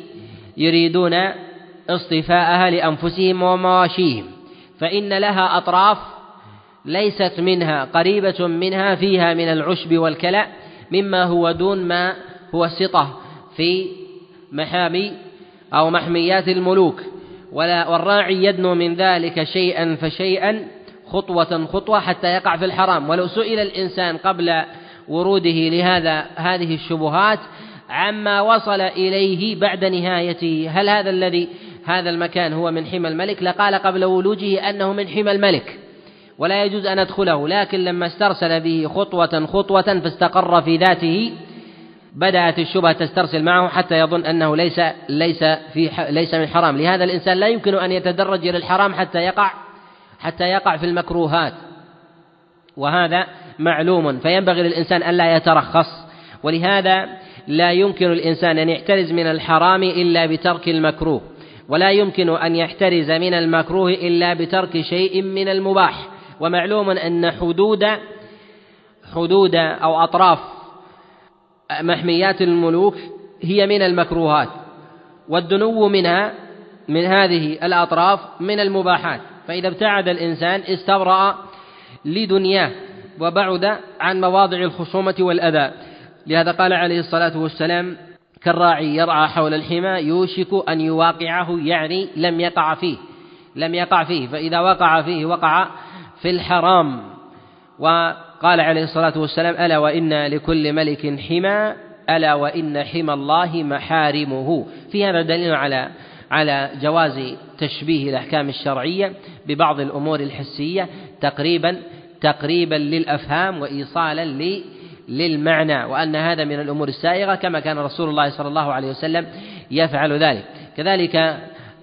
يريدون اصطفاءها لأنفسهم ومواشيهم. فإن لها أطراف ليست منها قريبة منها فيها من العشب والكلأ مما هو دون ما هو السطة في محامي أو محميات الملوك. ولا والراعي يدنو من ذلك شيئا فشيئا خطوة خطوة حتى يقع في الحرام. ولو سئل الإنسان قبل وروده لهذا هذه الشبهات عما وصل إليه بعد نهايته. هل هذا الذي هذا المكان هو من حمى الملك؟ لقال قبل ولوجه أنه من حمى الملك. ولا يجوز أن أدخله لكن لما استرسل به خطوة خطوة فاستقر في ذاته بدأت الشبهة تسترسل معه حتى يظن أنه ليس ليس في ليس من حرام. لهذا الإنسان لا يمكن أن يتدرج إلى الحرام حتى يقع حتى يقع في المكروهات. وهذا معلوم فينبغي للإنسان ألا يترخص. ولهذا لا يمكن الإنسان أن يحترز من الحرام إلا بترك المكروه ولا يمكن أن يحترز من المكروه إلا بترك شيء من المباح. ومعلوم أن حدود حدود أو أطراف محميات الملوك هي من المكروهات والدنو منها من هذه الأطراف من المباحات. فإذا ابتعد الإنسان استبرأ لدنياه وبعد عن مواضع الخصومة والأذى. لهذا قال عليه الصلاة والسلام كالراعي يرعى حول الحمى يوشك أن يواقعه يعني لم يقع فيه لم يقع فيه. فإذا وقع فيه وقع في الحرام. وقال عليه الصلاة والسلام ألا وإن لكل ملك حمى ألا وإن حمى الله محارمه. في هذا دليل على على جواز تشبيه الأحكام الشرعية ببعض الأمور الحسية تقريبا تقريبا للأفهام وإيصالا للمعنى. وأن هذا من الأمور السائغة كما كان رسول الله صلى الله عليه وسلم يفعل ذلك. كذلك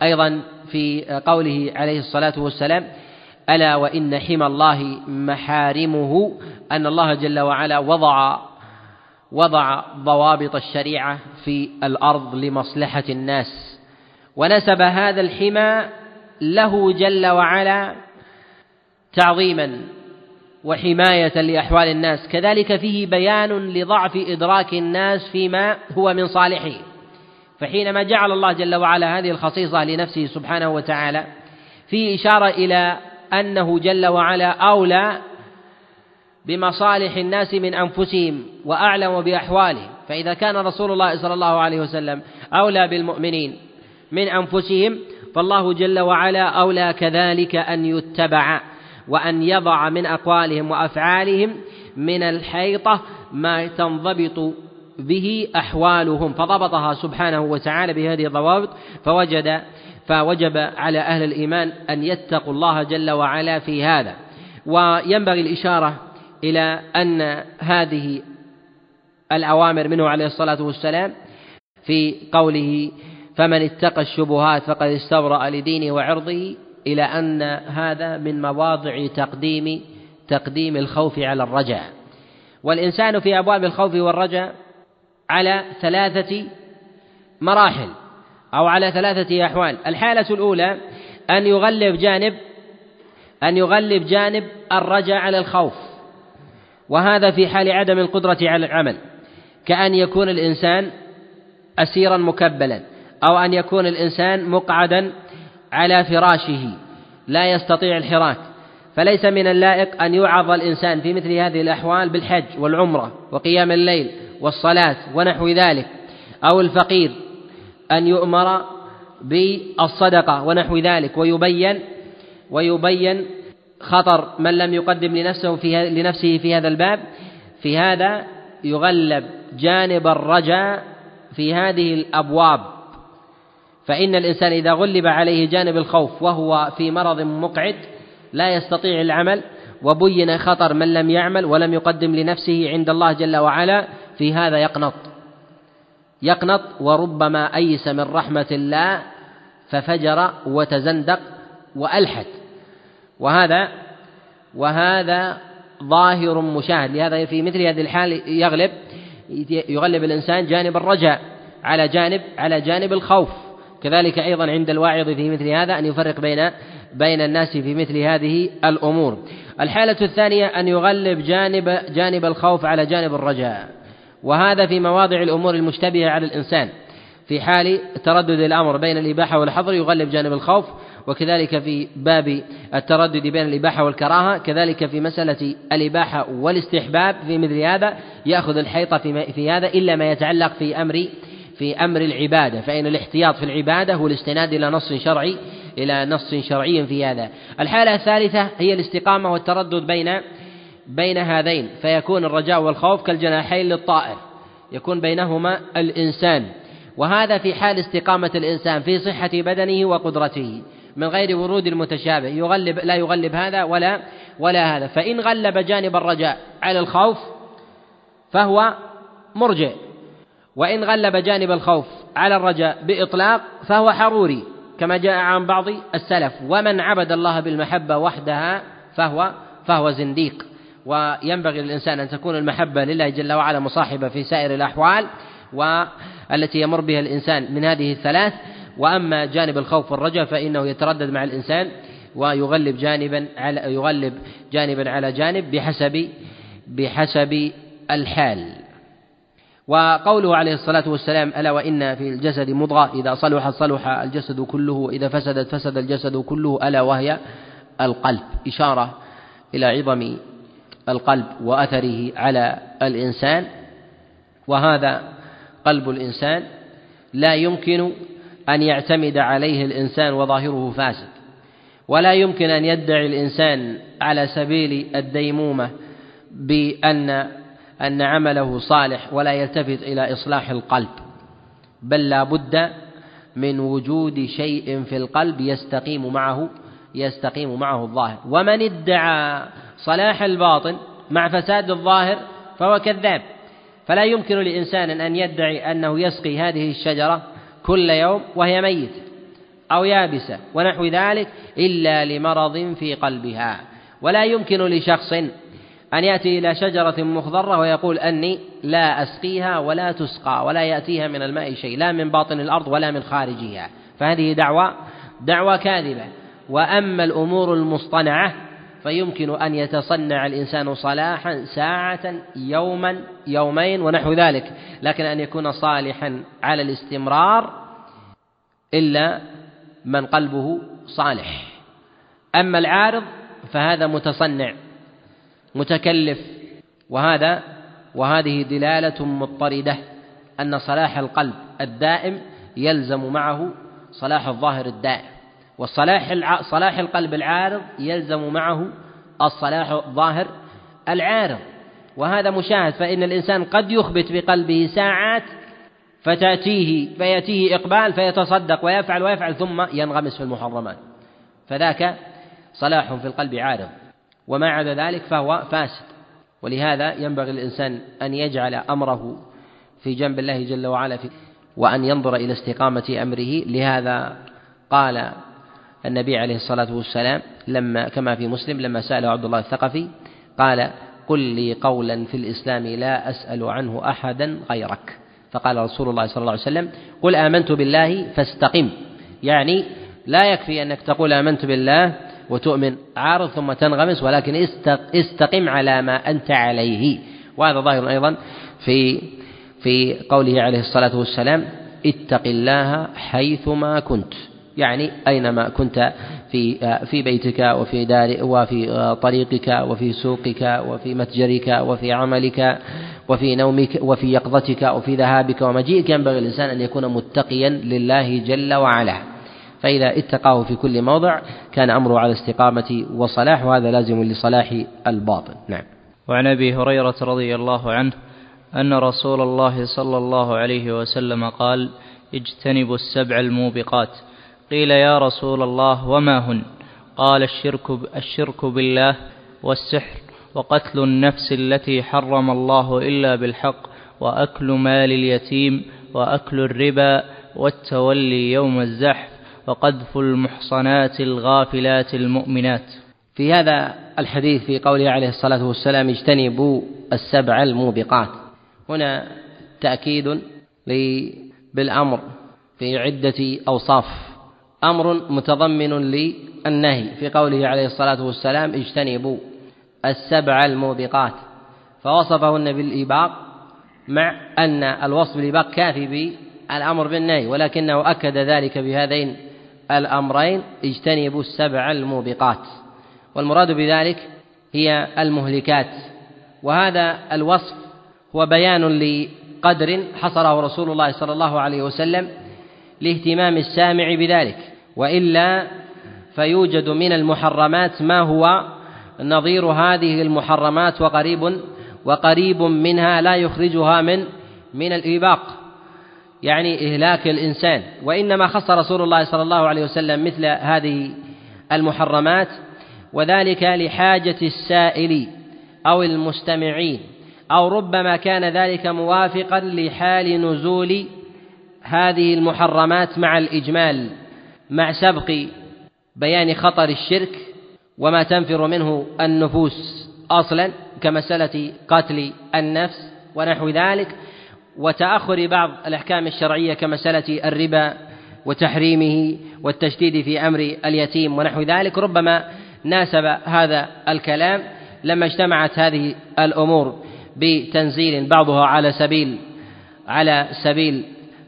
أيضا في قوله عليه الصلاة والسلام ألا وإن حمى الله محارمه أن الله جل وعلا وضع وضع ضوابط الشريعة في الأرض لمصلحة الناس. ونسب هذا الحمى له جل وعلا تعظيما وحماية لأحوال الناس. كذلك فيه بيان لضعف إدراك الناس فيما هو من صالحه. فحينما جعل الله جل وعلا هذه الخصيصة لنفسه سبحانه وتعالى فيه إشارة إلى أنه جل وعلا أولى بمصالح الناس من أنفسهم وأعلم بأحوالهم. فإذا كان رسول الله صلى الله عليه وسلم أولى بالمؤمنين من أنفسهم فالله جل وعلا أولى كذلك أن يتبع وأن يضع من أقوالهم وأفعالهم من الحيطة ما تنضبط به أحوالهم. فضبطها سبحانه وتعالى بهذه الضوابط فوجد فوجب على أهل الإيمان أن يتقوا الله جل وعلا في هذا. وينبغي الإشارة إلى أن هذه الأوامر منه عليه الصلاة والسلام في قوله فمن اتقى الشبهات فقد استبرأ لدينه وعرضه إلى أن هذا من مواضع تقديم تقديم الخوف على الرجاء. والإنسان في أبواب الخوف والرجاء على ثلاثة مراحل. أو على ثلاثة أحوال. الحالة الأولى أن يغلب جانب أن يغلب جانب الرجاء على الخوف. وهذا في حال عدم القدرة على العمل. كأن يكون الإنسان أسيرا مكبلا أو أن يكون الإنسان مقعدا على فراشه لا يستطيع الحراك. فليس من اللائق أن يوعظ الإنسان في مثل هذه الأحوال بالحج والعمرة وقيام الليل والصلاة ونحو ذلك أو الفقير. أن يؤمر بالصدقة ونحو ذلك ويبين ويبين خطر من لم يقدم لنفسه في لنفسه في هذا الباب. في هذا يغلب جانب الرجاء في هذه الأبواب. فإن الإنسان إذا غلب عليه جانب الخوف وهو في مرض مقعد لا يستطيع العمل وبين خطر من لم يعمل ولم يقدم لنفسه عند الله جل وعلا في هذا يقنط. يقنط وربما أيس من رحمة الله ففجر وتزندق وألحد. وهذا وهذا ظاهر مشاهد. لهذا في مثل هذه الحال يغلب يغلب الإنسان جانب الرجاء على جانب على جانب الخوف. كذلك أيضا عند الواعظ في مثل هذا أن يفرق بين بين الناس في مثل هذه الأمور. الحالة الثانية أن يغلب جانب جانب الخوف على جانب الرجاء. وهذا في مواضع الأمور المشتبهة على الإنسان في حال تردد الأمر بين الإباحة والحظر يغلب جانب الخوف وكذلك في باب التردد بين الإباحة والكراهة كذلك في مسألة الإباحة والاستحباب في مثل هذا يأخذ الحيطة في هذا إلا ما يتعلق في أمر في أمر العبادة فإن الاحتياط في العبادة هو الاستناد إلى نص شرعي إلى نص شرعي في هذا. الحالة الثالثة هي الاستقامة والتردد بين بين هذين فيكون الرجاء والخوف كالجناحين للطائر يكون بينهما الإنسان. وهذا في حال استقامة الإنسان في صحة بدنه وقدرته من غير ورود المتشابه يغلب لا يغلب هذا ولا ولا هذا. فإن غلب جانب الرجاء على الخوف فهو مرجئ وإن غلب جانب الخوف على الرجاء بإطلاق فهو حروري كما جاء عن بعض السلف. ومن عبد الله بالمحبة وحدها فهو فهو زنديق. وينبغي للإنسان أن تكون المحبة لله جل وعلا مصاحبة في سائر الأحوال والتي يمر بها الإنسان من هذه الثلاث. وأما جانب الخوف والرجاء فإنه يتردد مع الإنسان ويغلب جانبا على يغلب جانبا على جانب بحسب بحسب الحال. وقوله عليه الصلاة والسلام ألا وإن في الجسد مضغة. إذا صلح صلح الجسد كله وإذا فسدت فسد الجسد كله ألا وهي القلب. إشارة إلى عظم القلب وأثره على الإنسان وهذا قلب الإنسان لا يمكن أن يعتمد عليه الإنسان وظاهره فاسد ولا يمكن أن يدعي الإنسان على سبيل الديمومة بأن أن عمله صالح ولا يلتفت إلى إصلاح القلب بل لا بد من وجود شيء في القلب يستقيم معه يستقيم معه الظاهر. ومن ادعى صلاح الباطن مع فساد الظاهر فهو كذاب. فلا يمكن لإنسان أن يدعي أنه يسقي هذه الشجرة كل يوم وهي ميتة أو يابسة ونحو ذلك إلا لمرض في قلبها. ولا يمكن لشخص أن يأتي إلى شجرة مخضرة ويقول أني لا أسقيها ولا تسقى ولا يأتيها من الماء شيء لا من باطن الأرض ولا من خارجها. فهذه دعوة دعوة كاذبة. وأما الأمور المصطنعة فيمكن أن يتصنع الإنسان صلاحا ساعة يوما يومين ونحو ذلك لكن أن يكون صالحا على الاستمرار إلا من قلبه صالح. أما العارض فهذا متصنع متكلف وهذا وهذه دلالة مضطردة أن صلاح القلب الدائم يلزم معه صلاح الظاهر الدائم. والصلاح. صلاح القلب العارض يلزم معه الصلاح الظاهر العارض. وهذا مشاهد فإن الإنسان قد يخبت بقلبه ساعات فتأتيه فيأتيه إقبال فيتصدق ويفعل ويفعل ثم ينغمس في المحرمات. فذاك صلاح في القلب عارض. وما عدا ذلك فهو فاسد. ولهذا ينبغي الإنسان أن يجعل أمره في جنب الله جل وعلا في وأن ينظر إلى استقامة أمره. لهذا قال النبي عليه الصلاة والسلام لما كما في مسلم لما سأله عبد الله الثقفي قال قل لي قولا في الإسلام لا أسأل عنه أحدا غيرك. فقال رسول الله صلى الله عليه وسلم قل آمنت بالله فاستقم. يعني لا يكفي أنك تقول آمنت بالله وتؤمن عارض ثم تنغمس ولكن استقم على ما أنت عليه. وهذا ظاهر أيضا في في قوله عليه الصلاة والسلام اتق الله حيثما كنت. يعني أينما كنت في في بيتك وفي دار وفي طريقك وفي سوقك وفي متجرك وفي عملك وفي نومك وفي يقظتك وفي ذهابك ومجيئك ينبغي الإنسان أن يكون متقيا لله جل وعلا. فإذا اتقاه في كل موضع كان أمره على استقامة وصلاح وهذا لازم لصلاح الباطن. نعم. وعن أبي هريرة رضي الله عنه أن رسول الله صلى الله عليه وسلم قال اجتنبوا السبع الموبقات. قيل يا رسول الله وما هن؟ قال الشرك, الشرك بالله والسحر وقتل النفس التي حرم الله إلا بالحق وأكل مال اليتيم وأكل الربا والتولي يوم الزحف وقذف المحصنات الغافلات المؤمنات. في هذا الحديث في قوله عليه الصلاة والسلام اجتنبوا السبع الموبقات. هنا تأكيد بالأمر في عدة أوصاف. أمر متضمن للنهي. في قوله عليه الصلاة والسلام اجتنبوا السبع الموبقات. فوصفهن بالإباق مع أن الوصف بالإباق كافي بالأمر بالنهي ولكنه أكد ذلك بهذين الأمرين اجتنبوا السبع الموبقات. والمراد بذلك هي المهلكات. وهذا الوصف هو بيان لقدر حصره رسول الله صلى الله عليه وسلم لاهتمام السامع بذلك. وإلا فيوجد من المحرمات ما هو نظير هذه المحرمات وقريب وقريب منها لا يخرجها من من الإباق يعني إهلاك الإنسان. وإنما خص رسول الله صلى الله عليه وسلم مثل هذه المحرمات وذلك لحاجة السائل أو المستمعين أو ربما كان ذلك موافقا لحال نزول هذه المحرمات مع الإجمال. مع سبق بيان خطر الشرك وما تنفر منه النفوس أصلا كمسألة قتل النفس ونحو ذلك وتأخر بعض الأحكام الشرعية كمسألة الربا وتحريمه والتشديد في أمر اليتيم ونحو ذلك. ربما ناسب هذا الكلام لما اجتمعت هذه الأمور بتنزيل بعضها على سبيل على سبيل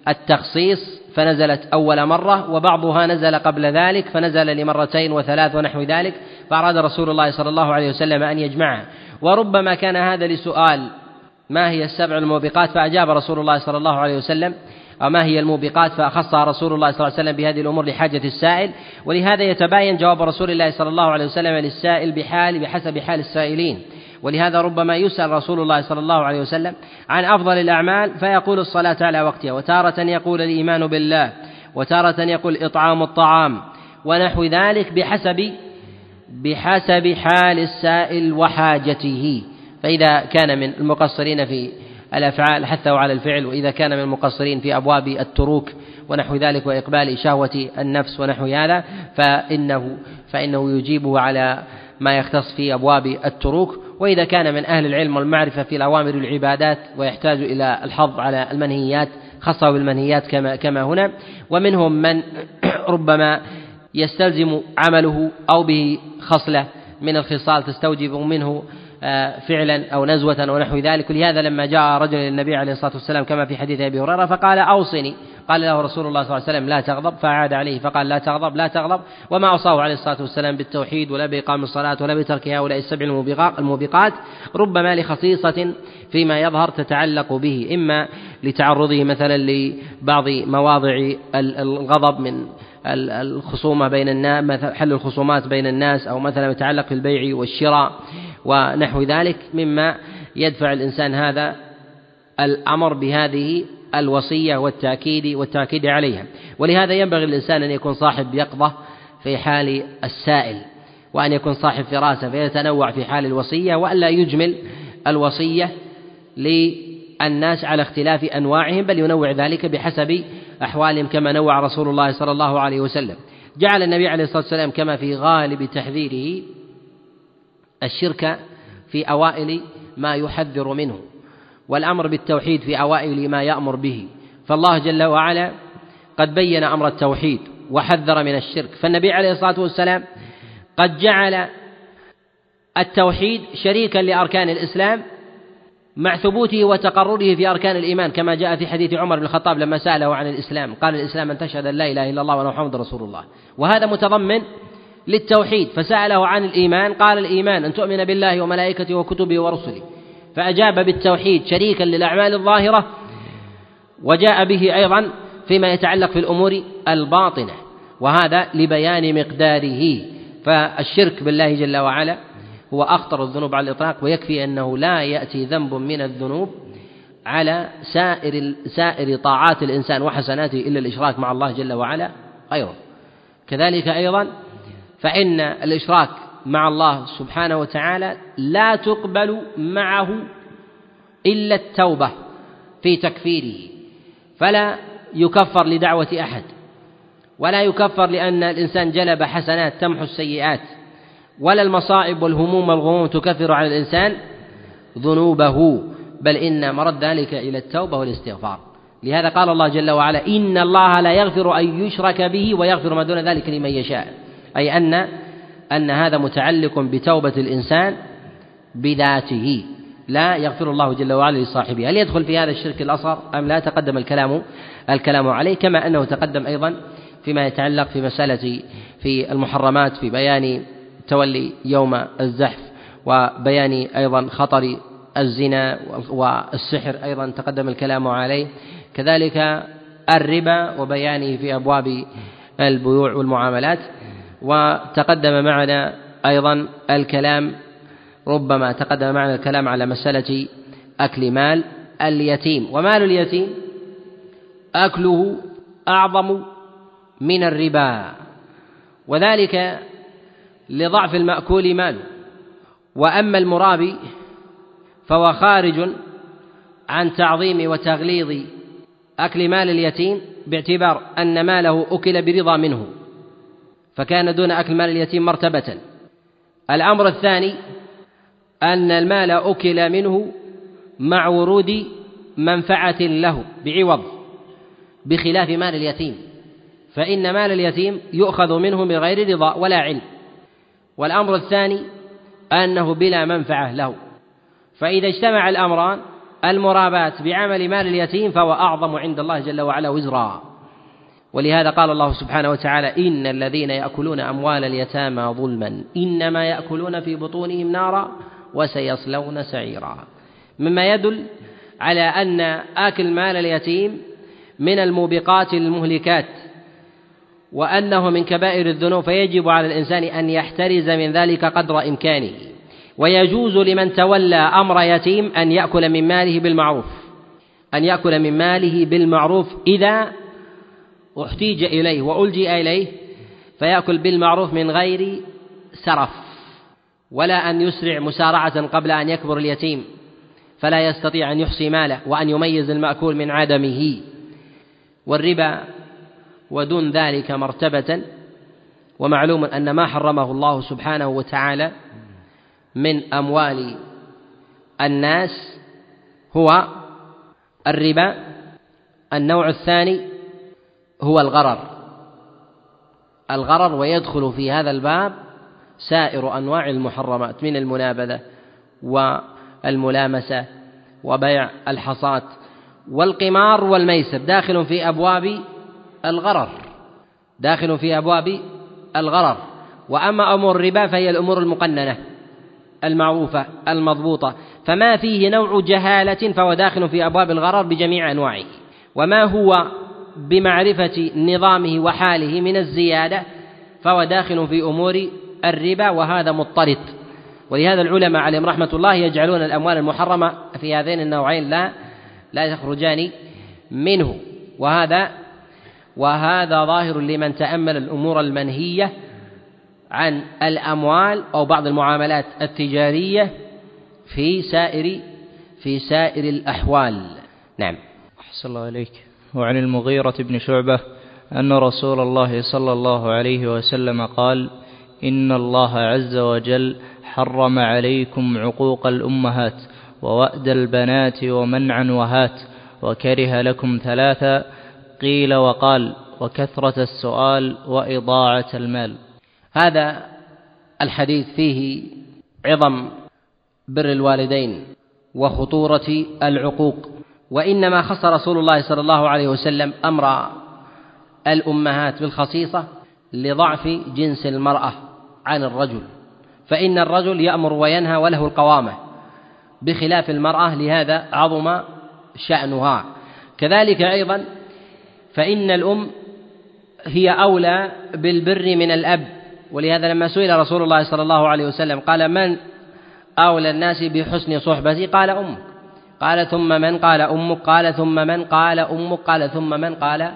التخصيص. فنزلت أول مرة وبعضها نزل قبل ذلك فنزل لمرتين وثلاث ونحو ذلك فأراد رسول الله صلى الله عليه وسلم أن يجمعها. وربما كان هذا لسؤال ما هي السبع الموبقات؟ فأجاب رسول الله صلى الله عليه وسلم وما هي الموبقات؟ فأخصها رسول الله صلى الله عليه وسلم بهذه الأمور لحاجة السائل. ولهذا يتباين جواب رسول الله صلى الله عليه وسلم للسائل بحال بحسب حال السائلين. ولهذا ربما يسأل رسول الله صلى الله عليه وسلم عن أفضل الأعمال فيقول الصلاة على وقتها وتارة يقول الإيمان بالله وتارة يقول إطعام الطعام ونحو ذلك بحسب بحسب حال السائل وحاجته. فإذا كان من المقصرين في الأفعال حثوا على الفعل وإذا كان من المقصرين في أبواب التروك ونحو ذلك وإقبال شهوة النفس ونحو هذا فإنه فإنه يجيبه على ما يختص في أبواب التروك. وإذا كان من أهل العلم والمعرفة في الأوامر العبادات ويحتاج إلى الحظ على المنهيات خاصة بالمنهيات كما كما هنا. ومنهم من ربما يستلزم عمله أو به خصلة من الخصال تستوجب منه فعلا أو نزوة أو نحو ذلك. ولهذا لما جاء رجل للنبي عليه الصلاة والسلام كما في حديث أبي هريرة فقال أوصني. قال له رسول الله صلى الله عليه وسلم لا تغضب فأعاد عليه فقال لا تغضب لا تغضب. وما أوصاه عليه الصلاة والسلام بالتوحيد ولا بإقام الصلاة ولا بترك هؤلاء السبع الموبقات ربما لخصيصة فيما يظهر تتعلق به إما لتعرضه مثلا لبعض مواضع الغضب من الخصومة بين الناس حل الخصومات بين الناس أو مثلا يتعلق في البيع والشراء. ونحو ذلك مما يدفع الإنسان هذا الأمر بهذه الوصية والتأكيد والتأكيد عليها. ولهذا ينبغي للإنسان أن يكون صاحب يقظة في حال السائل وأن يكون صاحب فراسة فيتنوع في حال الوصية وألا يجمل الوصية للناس على اختلاف أنواعهم بل ينوع ذلك بحسب أحوالهم كما نوع رسول الله صلى الله عليه وسلم. جعل النبي عليه الصلاة والسلام كما في غالب تحذيره الشرك في أوائل ما يحذر منه والأمر بالتوحيد في أوائل ما يأمر به. فالله جل وعلا قد بين أمر التوحيد وحذر من الشرك. فالنبي عليه الصلاة والسلام قد جعل التوحيد شريكا لأركان الإسلام مع ثبوته وتقرره في أركان الإيمان كما جاء في حديث عمر بن الخطاب لما سأله عن الإسلام. قال الإسلام أن تشهد أن لا إله إلا الله وأن محمد رسول الله. وهذا متضمن للتوحيد فسأله عن الإيمان قال الإيمان أن تؤمن بالله وملائكته وكتبه ورسله فأجاب بالتوحيد شريكا للأعمال الظاهرة وجاء به أيضا فيما يتعلق في الأمور الباطنة وهذا لبيان مقداره فالشرك بالله جل وعلا هو أخطر الذنوب على الإطلاق ويكفي أنه لا يأتي ذنب من الذنوب على سائر سائر طاعات الإنسان وحسناته إلا الإشراك مع الله جل وعلا غيره. كذلك أيضا فإن الإشراك مع الله سبحانه وتعالى لا تقبل معه إلا التوبة في تكفيره فلا يكفر لدعوة أحد ولا يكفر لأن الإنسان جلب حسنات تمحو السيئات ولا المصائب والهموم والغموم تكفر على الإنسان ذنوبه بل إن مرد ذلك إلى التوبة والاستغفار. لهذا قال الله جل وعلا إن الله لا يغفر أن يشرك به ويغفر ما دون ذلك لمن يشاء. أي أن أن هذا متعلق بتوبة الإنسان بذاته. لا يغفر الله جل وعلا لصاحبه. هل يدخل في هذا الشرك الأصغر أم لا تقدم الكلام الكلام عليه؟ كما أنه تقدم أيضا فيما يتعلق في مسألة في المحرمات في بيان تولي يوم الزحف وبيان أيضا خطر الزنا والسحر أيضا تقدم الكلام عليه. كذلك الربا وبيانه في أبواب البيوع والمعاملات. وتقدم معنا أيضا الكلام ربما تقدم معنا الكلام على مسألة أكل مال اليتيم. ومال اليتيم أكله أعظم من الربا وذلك لضعف المأكول ماله. وأما المرابي فهو خارج عن تعظيم وتغليظ أكل مال اليتيم باعتبار أن ماله أكل برضا منه. فكان دون أكل مال اليتيم مرتبة. الأمر الثاني أن المال أكل منه مع ورود منفعة له بعوض بخلاف مال اليتيم. فإن مال اليتيم يؤخذ منه بغير رضا ولا علم. والأمر الثاني أنه بلا منفعة له. فإذا اجتمع الأمران المراباة بعمل مال اليتيم فهو أعظم عند الله جل وعلا وزرا. ولهذا قال الله سبحانه وتعالى إن الذين يأكلون أموال اليتامى ظلما إنما يأكلون في بطونهم نارا وسيصلون سعيرا. مما يدل على أن آكل مال اليتيم من الموبقات المهلكات وأنه من كبائر الذنوب فيجب على الإنسان أن يحترز من ذلك قدر إمكانه. ويجوز لمن تولى أمر يتيم أن يأكل من ماله بالمعروف أن يأكل من ماله بالمعروف إذا احتيج إليه وألجئ إليه فيأكل بالمعروف من غير سرف ولا أن يسرع مسارعة قبل أن يكبر اليتيم فلا يستطيع أن يحصي ماله وأن يميز المأكول من عدمه. والربا ودون ذلك مرتبة ومعلوم أن ما حرمه الله سبحانه وتعالى من أموال الناس هو الربا. النوع الثاني هو الغرر. الغرر ويدخل في هذا الباب سائر أنواع المحرمات من المنابذة والملامسة وبيع الحصاة والقمار والميسر. داخل في أبواب الغرر. داخل في أبواب الغرر. وأما أمور الربا فهي الأمور المقننة المعروفة المضبوطة. فما فيه نوع جهالة فهو داخل في أبواب الغرر بجميع أنواعه. وما هو بمعرفة نظامه وحاله من الزيادة فهو داخل في أمور الربا وهذا مضطرد. ولهذا العلماء عليهم رحمة الله يجعلون الأموال المحرمة في هذين النوعين لا لا يخرجان منه. وهذا وهذا ظاهر لمن تأمل الأمور المنهية عن الأموال أو بعض المعاملات التجارية في سائر في سائر الأحوال. نعم. أحسن الله إليك. وعن المغيرة بن شعبة أن رسول الله صلى الله عليه وسلم قال إن الله عز وجل حرم عليكم عقوق الأمهات ووأد البنات ومنعا وهات وكره لكم ثلاثا قيل وقال وكثرة السؤال وإضاعة المال. هذا الحديث فيه عظم بر الوالدين وخطورة العقوق. وإنما خص رسول الله صلى الله عليه وسلم أمر الأمهات بالخصيصة لضعف جنس المرأة عن الرجل فإن الرجل يأمر وينهى وله القوامة بخلاف المرأة لهذا عظم شأنها. كذلك أيضا فإن الأم هي أولى بالبر من الأب ولهذا لما سئل رسول الله صلى الله عليه وسلم قال من أولى الناس بحسن صحبتي؟ قال أمك قال ثم من قال أمك؟ قال ثم من قال أمك؟ قال ثم من قال؟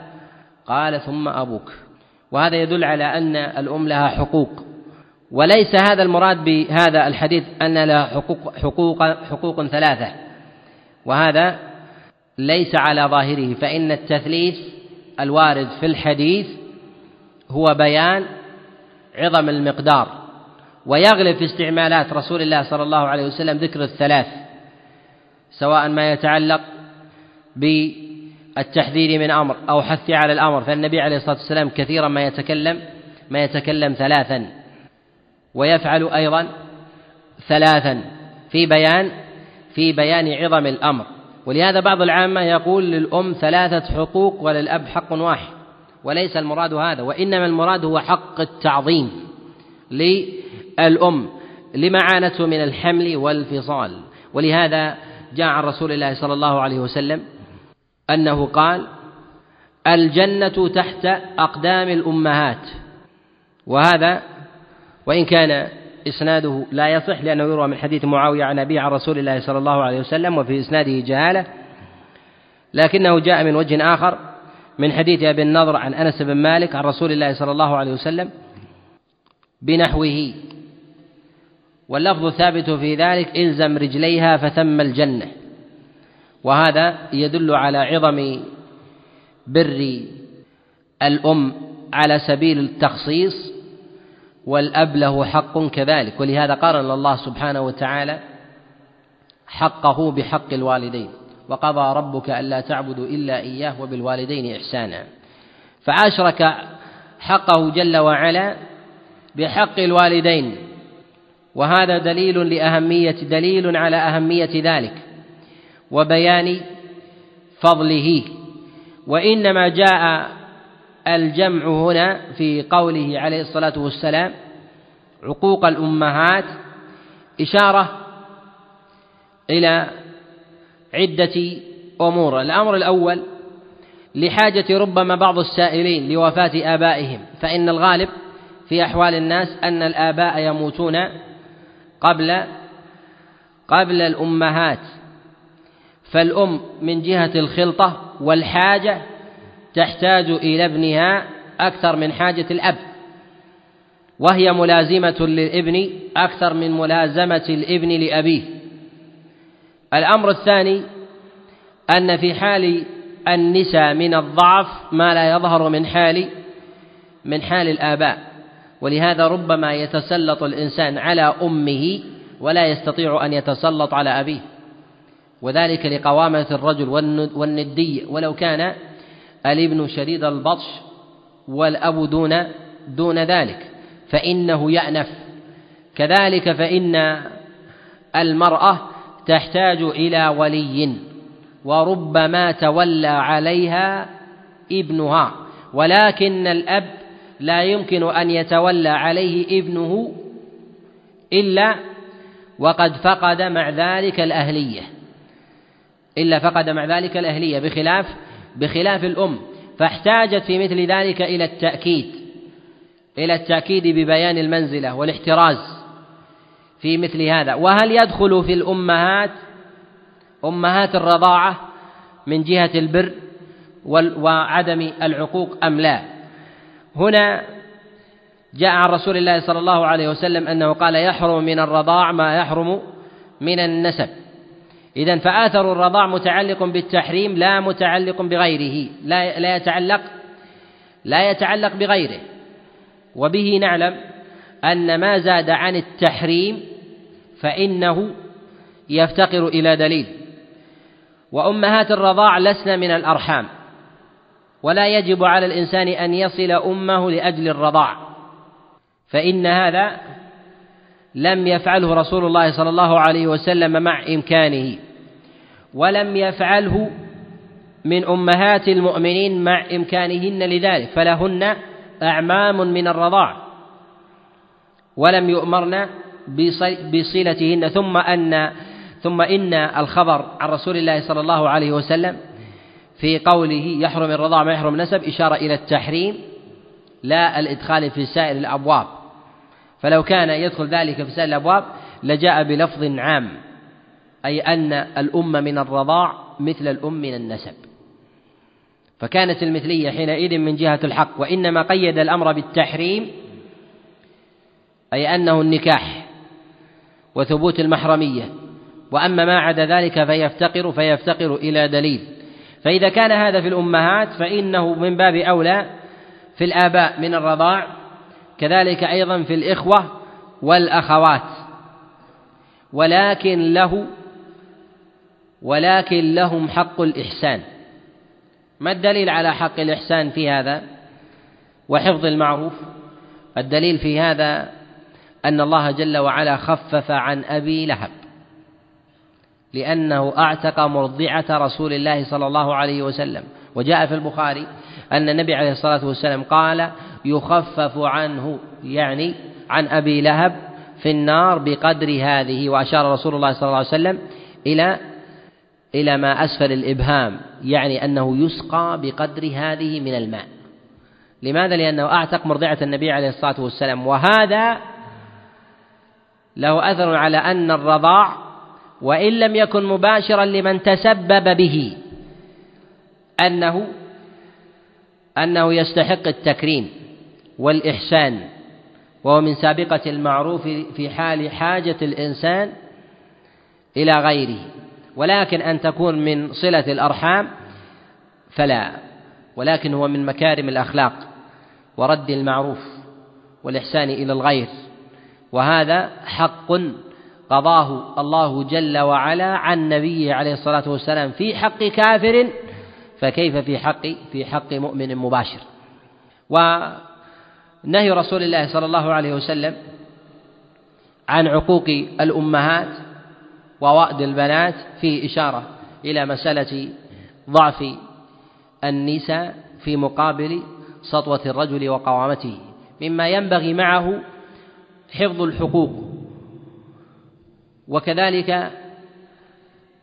قال ثم أبوك. وهذا يدل على أن الأم لها حقوق. وليس هذا المراد بهذا الحديث أن لها حقوق حقوق حقوق ثلاثة. وهذا ليس على ظاهره فإن التثليث الوارد في الحديث هو بيان عظم المقدار. ويغلب في استعمالات رسول الله صلى الله عليه وسلم ذكر الثلاث. سواء ما يتعلق بالتحذير من أمر أو حث على الأمر. فالنبي عليه الصلاة والسلام كثيرا ما يتكلم ما يتكلم ثلاثا ويفعل أيضا ثلاثا في بيان في بيان عظم الأمر. ولهذا بعض العامة يقول للأم ثلاثة حقوق وللأب حق واحد وليس المراد هذا وإنما المراد هو حق التعظيم للأم لما عانته من الحمل والفصال. ولهذا جاء عن رسول الله صلى الله عليه وسلم أنه قال الجنة تحت أقدام الأمهات وهذا وإن كان إسناده لا يصح لأنه يروى من حديث معاوية عن ابي عن رسول الله صلى الله عليه وسلم وفي إسناده جهالة لكنه جاء من وجه آخر من حديث أبي النضر عن أنس بن مالك عن رسول الله صلى الله عليه وسلم بنحوه واللفظ الثابت في ذلك إلزم رجليها فثم الجنة. وهذا يدل على عظم بر الأم على سبيل التخصيص والأب له حق كذلك. ولهذا قارن الله سبحانه وتعالى حقه بحق الوالدين وقضى ربك ألا تعبدوا إلا إياه وبالوالدين إحسانا. فأشرك حقه جل وعلا بحق الوالدين. وهذا دليل لأهمية دليل على أهمية ذلك وبيان فضله. وإنما جاء الجمع هنا في قوله عليه الصلاة والسلام عقوق الأمهات إشارة إلى عدة أمور. الأمر الأول لحاجة ربما بعض السائلين لوفاة آبائهم فإن الغالب في أحوال الناس أن الآباء يموتون قبل قبل الأمهات. فالأم من جهة الخلطة والحاجة تحتاج إلى ابنها أكثر من حاجة الأب. وهي ملازمة للابن أكثر من ملازمة الابن لأبيه. الأمر الثاني أن في حال النساء من الضعف ما لا يظهر من حال من حال الآباء. ولهذا ربما يتسلط الإنسان على أمه ولا يستطيع أن يتسلط على أبيه. وذلك لقوامة الرجل والندية ولو كان الابن شديد البطش والأب دون دون ذلك فإنه يأنف. كذلك فإن المرأة تحتاج إلى ولي وربما تولى عليها ابنها. ولكن الأب لا يمكن أن يتولى عليه ابنه إلا وقد فقد مع ذلك الأهلية. إلا فقد مع ذلك الأهلية بخلاف بخلاف الأم. فاحتاجت في مثل ذلك إلى التأكيد إلى التأكيد ببيان المنزلة والاحتراز في مثل هذا. وهل يدخل في الأمهات أمهات الرضاعة من جهة البر وعدم العقوق أم لا؟ هنا جاء عن رسول الله صلى الله عليه وسلم أنه قال يحرم من الرضاع ما يحرم من النسب. إذا فآثر الرضاع متعلق بالتحريم لا متعلق بغيره لا لا يتعلق لا يتعلق بغيره. وبه نعلم أن ما زاد عن التحريم فإنه يفتقر إلى دليل. وأمهات الرضاع لسن من الأرحام. ولا يجب على الإنسان أن يصل أمه لأجل الرضاع. فإن هذا لم يفعله رسول الله صلى الله عليه وسلم مع إمكانه ولم يفعله من أمهات المؤمنين مع إمكانهن لذلك فلهن أعمام من الرضاع. ولم يؤمرن بصلتهن ثم أن ثم إن الخبر عن رسول الله صلى الله عليه وسلم في قوله يحرم الرضاع ما يحرم النسب إشارة إلى التحريم لا الإدخال في سائر الأبواب. فلو كان يدخل ذلك في سائر الأبواب لجاء بلفظ عام أي أن الأم من الرضاع مثل الأم من النسب. فكانت المثلية حينئذ من جهة الحق وإنما قيد الأمر بالتحريم أي أنه النكاح وثبوت المحرمية. وأما ما عدا ذلك فيفتقر فيفتقر إلى دليل. فإذا كان هذا في الأمهات فإنه من باب أولى في الآباء من الرضاع كذلك أيضا في الإخوة والأخوات. ولكن له ولكن لهم حق الإحسان. ما الدليل على حق الإحسان في هذا؟ وحفظ المعروف. الدليل في هذا أن الله جل وعلا خفف عن أبي لهب. لأنه أعتق مرضعة رسول الله صلى الله عليه وسلم. وجاء في البخاري أن النبي عليه الصلاة والسلام قال يخفف عنه يعني عن أبي لهب في النار بقدر هذه وأشار رسول الله صلى الله عليه وسلم إلى إلى ما أسفل الإبهام يعني أنه يسقى بقدر هذه من الماء. لماذا؟ لأنه أعتق مرضعة النبي عليه الصلاة والسلام. وهذا له أثر على أن الرضاع وإن لم يكن مباشرا لمن تسبب به أنه أنه يستحق التكريم والإحسان وهو من سابقة المعروف في حال حاجة الإنسان إلى غيره. ولكن أن تكون من صلة الأرحام فلا ولكن هو من مكارم الأخلاق ورد المعروف والإحسان إلى الغير. وهذا حق قضاه الله جل وعلا عن نبيه عليه الصلاة والسلام في حق كافر فكيف في حق في حق مؤمن مباشر. ونهي رسول الله صلى الله عليه وسلم عن عقوق الأمهات ووأد البنات فيه إشارة إلى مسألة ضعف النساء في مقابل سطوة الرجل وقوامته مما ينبغي معه حفظ الحقوق. وكذلك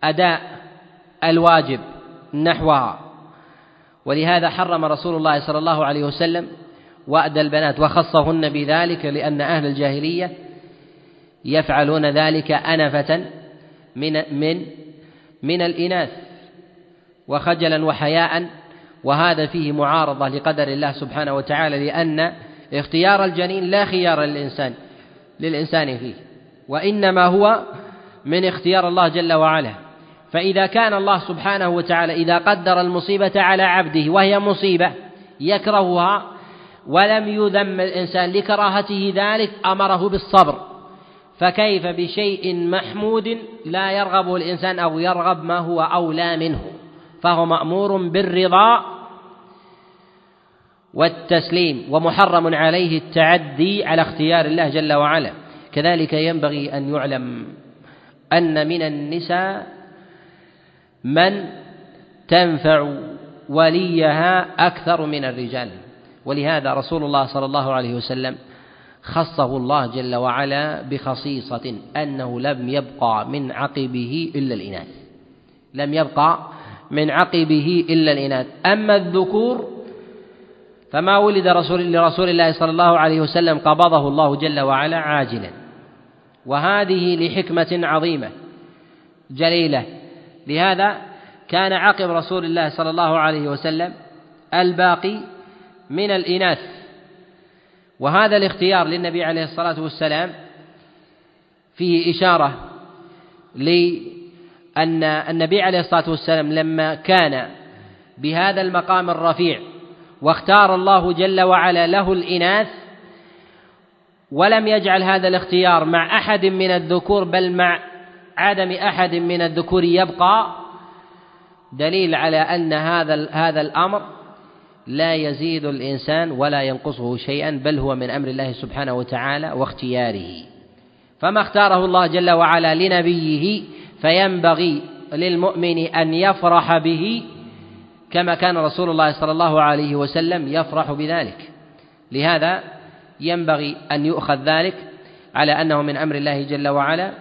أداء الواجب نحوها. ولهذا حرم رسول الله صلى الله عليه وسلم وأد البنات وخصهن بذلك لأن أهل الجاهلية يفعلون ذلك أنفة من من من الإناث وخجلا وحياء وهذا فيه معارضة لقدر الله سبحانه وتعالى لأن اختيار الجنين لا خيار للإنسان للإنسان فيه. وإنما هو من اختيار الله جل وعلا. فإذا كان الله سبحانه وتعالى إذا قدر المصيبة على عبده وهي مصيبة يكرهها ولم يذم الإنسان لكراهته ذلك أمره بالصبر. فكيف بشيء محمود لا يرغب الإنسان أو يرغب ما هو أولى منه؟ فهو مأمور بالرضا والتسليم ومحرم عليه التعدي على اختيار الله جل وعلا. كذلك ينبغي أن يعلم أن من النساء من تنفع وليها أكثر من الرجال. ولهذا رسول الله صلى الله عليه وسلم خصه الله جل وعلا بخصيصة أنه لم يبقى من عقبه إلا الإناث. لم يبقى من عقبه إلا الإناث. أما الذكور فما ولد رسول لرسول الله صلى الله عليه وسلم قبضه الله جل وعلا عاجلا. وهذه لحكمة عظيمة جليلة. لهذا كان عقب رسول الله صلى الله عليه وسلم الباقي من الإناث. وهذا الاختيار للنبي عليه الصلاة والسلام فيه إشارة لأن النبي عليه الصلاة والسلام لما كان بهذا المقام الرفيع واختار الله جل وعلا له الإناث ولم يجعل هذا الاختيار مع أحد من الذكور بل مع عدم أحد من الذكور يبقى دليل على أن هذا هذا الأمر لا يزيد الإنسان ولا ينقصه شيئا بل هو من أمر الله سبحانه وتعالى واختياره. فما اختاره الله جل وعلا لنبيه فينبغي للمؤمن أن يفرح به كما كان رسول الله صلى الله عليه وسلم يفرح بذلك. لهذا ينبغي أن يؤخذ ذلك على أنه من أمر الله جل وعلا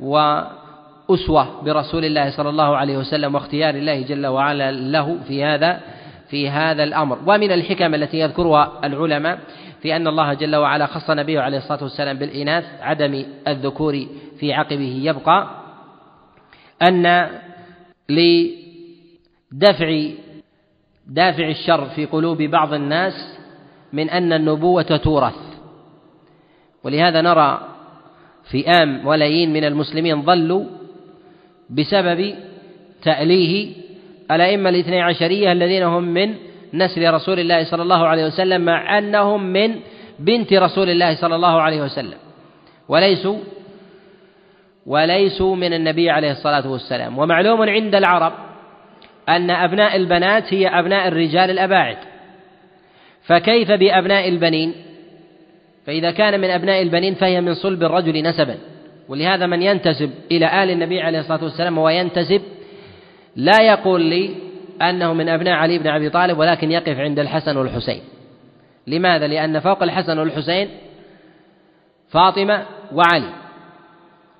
وأسوة برسول الله صلى الله عليه وسلم واختيار الله جل وعلا له في هذا في هذا الأمر. ومن الحكم التي يذكرها العلماء في أن الله جل وعلا خص نبيه عليه الصلاة والسلام بالإناث عدم الذكور في عقبه. يبقى أن لدفع دافع الشر في قلوب بعض الناس من أن النبوة تورث. ولهذا نرى فئام ملايين من المسلمين ضلوا بسبب تأليه الأئمة الاثني عشرية الذين هم من نسل رسول الله صلى الله عليه وسلم مع أنهم من بنت رسول الله صلى الله عليه وسلم. وليسوا وليسوا من النبي عليه الصلاة والسلام. ومعلوم عند العرب أن أبناء البنات هي أبناء الرجال الأباعد. فكيف بأبناء البنين؟ فإذا كان من أبناء البنين فهي من صلب الرجل نسبا. ولهذا من ينتسب إلى آل النبي عليه الصلاة والسلام وينتسب لا يقول لي أنه من أبناء علي بن أبي طالب ولكن يقف عند الحسن والحسين. لماذا؟ لأن فوق الحسن والحسين فاطمة وعلي.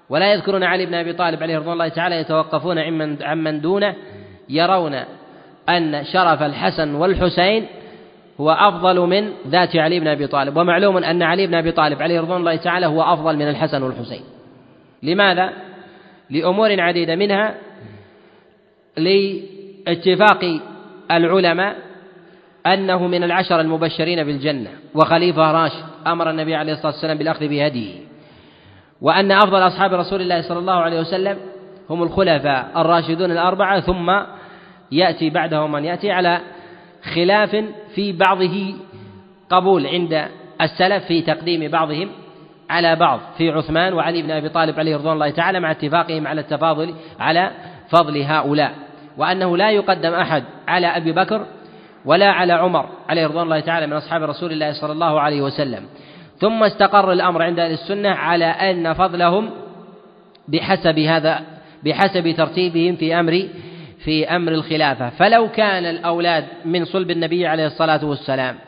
ولا يذكرون علي بن أبي طالب عليه رضوان الله تعالى يتوقفون عمن عمن دونه يرون أن شرف الحسن والحسين هو أفضل من ذات علي بن أبي طالب ومعلوم أن علي بن أبي طالب عليه رضوان الله تعالى هو أفضل من الحسن والحسين لماذا؟ لأمور عديدة منها لاتفاق العلماء أنه من العشر المبشرين بالجنة وخليفة راشد أمر النبي عليه الصلاة والسلام بالأخذ بهديه وأن أفضل أصحاب رسول الله صلى الله عليه وسلم هم الخلفاء الراشدون الأربعة ثم يأتي بعدهم من يأتي على خلاف في بعضه قبول عند السلف في تقديم بعضهم على بعض في عثمان وعلي بن أبي طالب عليه رضوان الله تعالى مع اتفاقهم على التفاضل على فضل هؤلاء وأنه لا يقدم أحد على أبي بكر ولا على عمر عليه رضوان الله تعالى من أصحاب رسول الله صلى الله عليه وسلم. ثم استقر الأمر عند أهل السنة على أن فضلهم بحسب هذا بحسب ترتيبهم في أمر في أمر الخلافة. فلو كان الأولاد من صلب النبي عليه الصلاة والسلام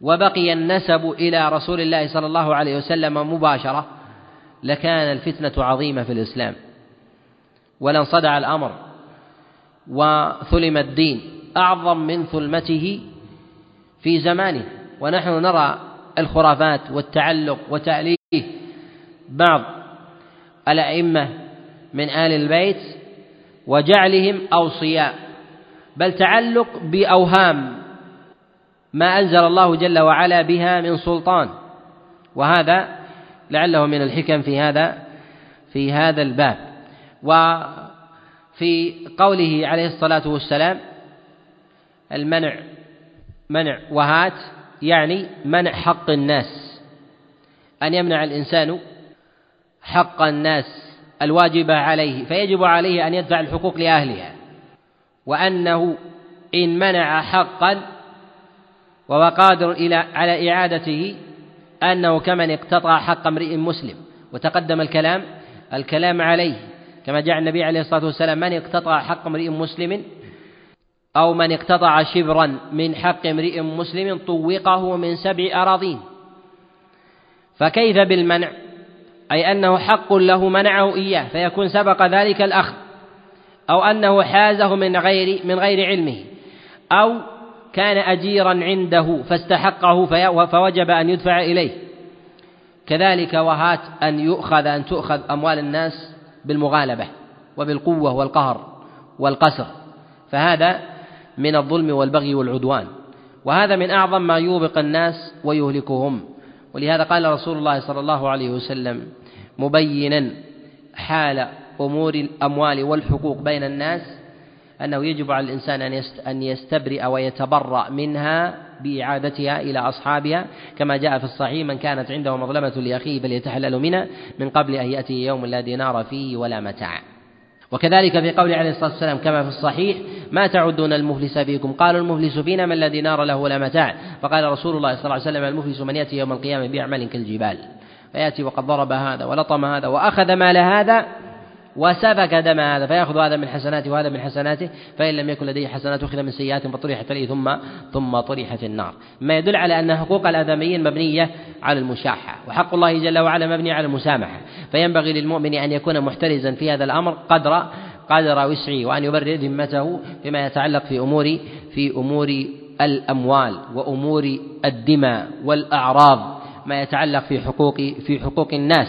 وبقي النسب إلى رسول الله صلى الله عليه وسلم مباشرة لكان الفتنة عظيمة في الإسلام. ولانصدع الأمر وثلم الدين. أعظم من ثلمته في زمانه. ونحن نرى الخرافات والتعلق وتأليه بعض الأئمة من آل البيت وجعلهم أوصياء بل تعلق بأوهام ما أنزل الله جل وعلا بها من سلطان. وهذا لعله من الحكم في هذا في هذا الباب. وفي قوله عليه الصلاة والسلام المنع منع وهات يعني منع حق الناس. أن يمنع الإنسان حق الناس الواجبة عليه فيجب عليه أن يدفع الحقوق لأهلها. وأنه إن منع حقا وهو قادر إلى على إعادته أنه كمن اقتطع حق امرئ مسلم. وتقدم الكلام الكلام عليه. كما جاء النبي عليه الصلاة والسلام من اقتطع حق امرئ مسلم أو من اقتطع شبرا من حق امرئ مسلم طوقه من سبع أراضين. فكيف بالمنع؟ أي أنه حق له منعه إياه فيكون سبق ذلك الأخذ أو أنه حازه من غير من غير علمه أو كان أجيرا عنده فاستحقه فوجب أن يدفع إليه. كذلك وهات أن يؤخذ أن تؤخذ أموال الناس بالمغالبة وبالقوة والقهر والقسر. فهذا من الظلم والبغي والعدوان. وهذا من أعظم ما يوبق الناس ويهلكهم. ولهذا قال رسول الله صلى الله عليه وسلم مبينا حال أمور الأموال والحقوق بين الناس أنه يجب على الإنسان أن يستبرئ ويتبرأ منها بإعادتها إلى أصحابها. كما جاء في الصحيح من كانت عنده مظلمة لأخيه فليتحلل منها من قبل أن يأتي يوم لا دينار فيه ولا متاع. وكذلك في قوله عليه الصلاة والسلام كما في الصحيح ما تعدون المفلس فيكم؟ قالوا المفلس فينا من لا دينار له ولا متاع. فقال رسول الله صلى الله عليه وسلم المفلس من يأتي يوم القيامة بأعمال كالجبال. فيأتي وقد ضرب هذا ولطم هذا وأخذ مال هذا وسفك دم هذا فيأخذ هذا من حسناته وهذا من حسناته فإن لم يكن لديه حسنات أخذ من سيئات فطرحت عليه ثم ثم طرح في النار. ما يدل على أن حقوق الآدميين مبنية على المشاحة وحق الله جل وعلا مبني على المسامحة. فينبغي للمؤمن أن يكون محترزا في هذا الأمر قدر قدر وسعه وأن يبرر ذمته فيما يتعلق في أمور في أمور الأموال وأمور الدماء والأعراض. ما يتعلق في حقوق في حقوق الناس.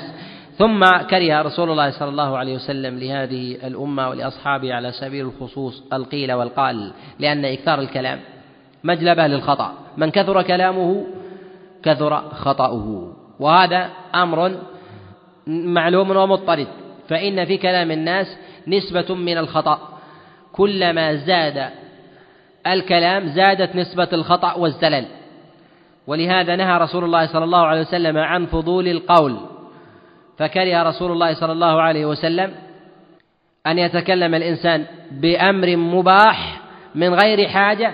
ثم كره رسول الله صلى الله عليه وسلم لهذه الأمة ولأصحابه على سبيل الخصوص القيل والقال لأن إكثار الكلام مجلبة للخطأ. من كثر كلامه كثر خطأه. وهذا أمر معلوم ومضطرد. فإن في كلام الناس نسبة من الخطأ. كلما زاد الكلام زادت نسبة الخطأ والزلل. ولهذا نهى رسول الله صلى الله عليه وسلم عن فضول القول. فكره رسول الله صلى الله عليه وسلم أن يتكلم الإنسان بأمر مباح من غير حاجة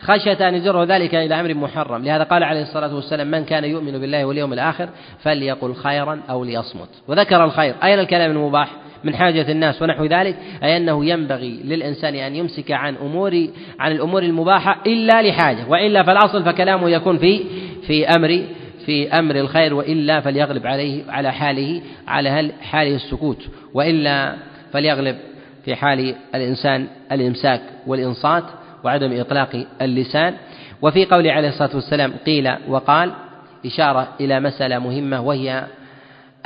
خشية أن يجره ذلك إلى أمر محرم. لهذا قال عليه الصلاة والسلام من كان يؤمن بالله واليوم الآخر فليقل خيرا أو ليصمت. وذكر الخير. أين الكلام المباح؟ من حاجة الناس ونحو ذلك أي أنه ينبغي للإنسان أن يمسك عن أمور عن الأمور المباحة إلا لحاجة وإلا فالأصل فكلامه يكون في في أمر في أمر الخير وإلا فليغلب عليه على حاله على حاله السكوت وإلا فليغلب في حال الإنسان الإمساك والإنصات وعدم إطلاق اللسان. وفي قوله عليه الصلاة والسلام قيل وقال إشارة إلى مسألة مهمة وهي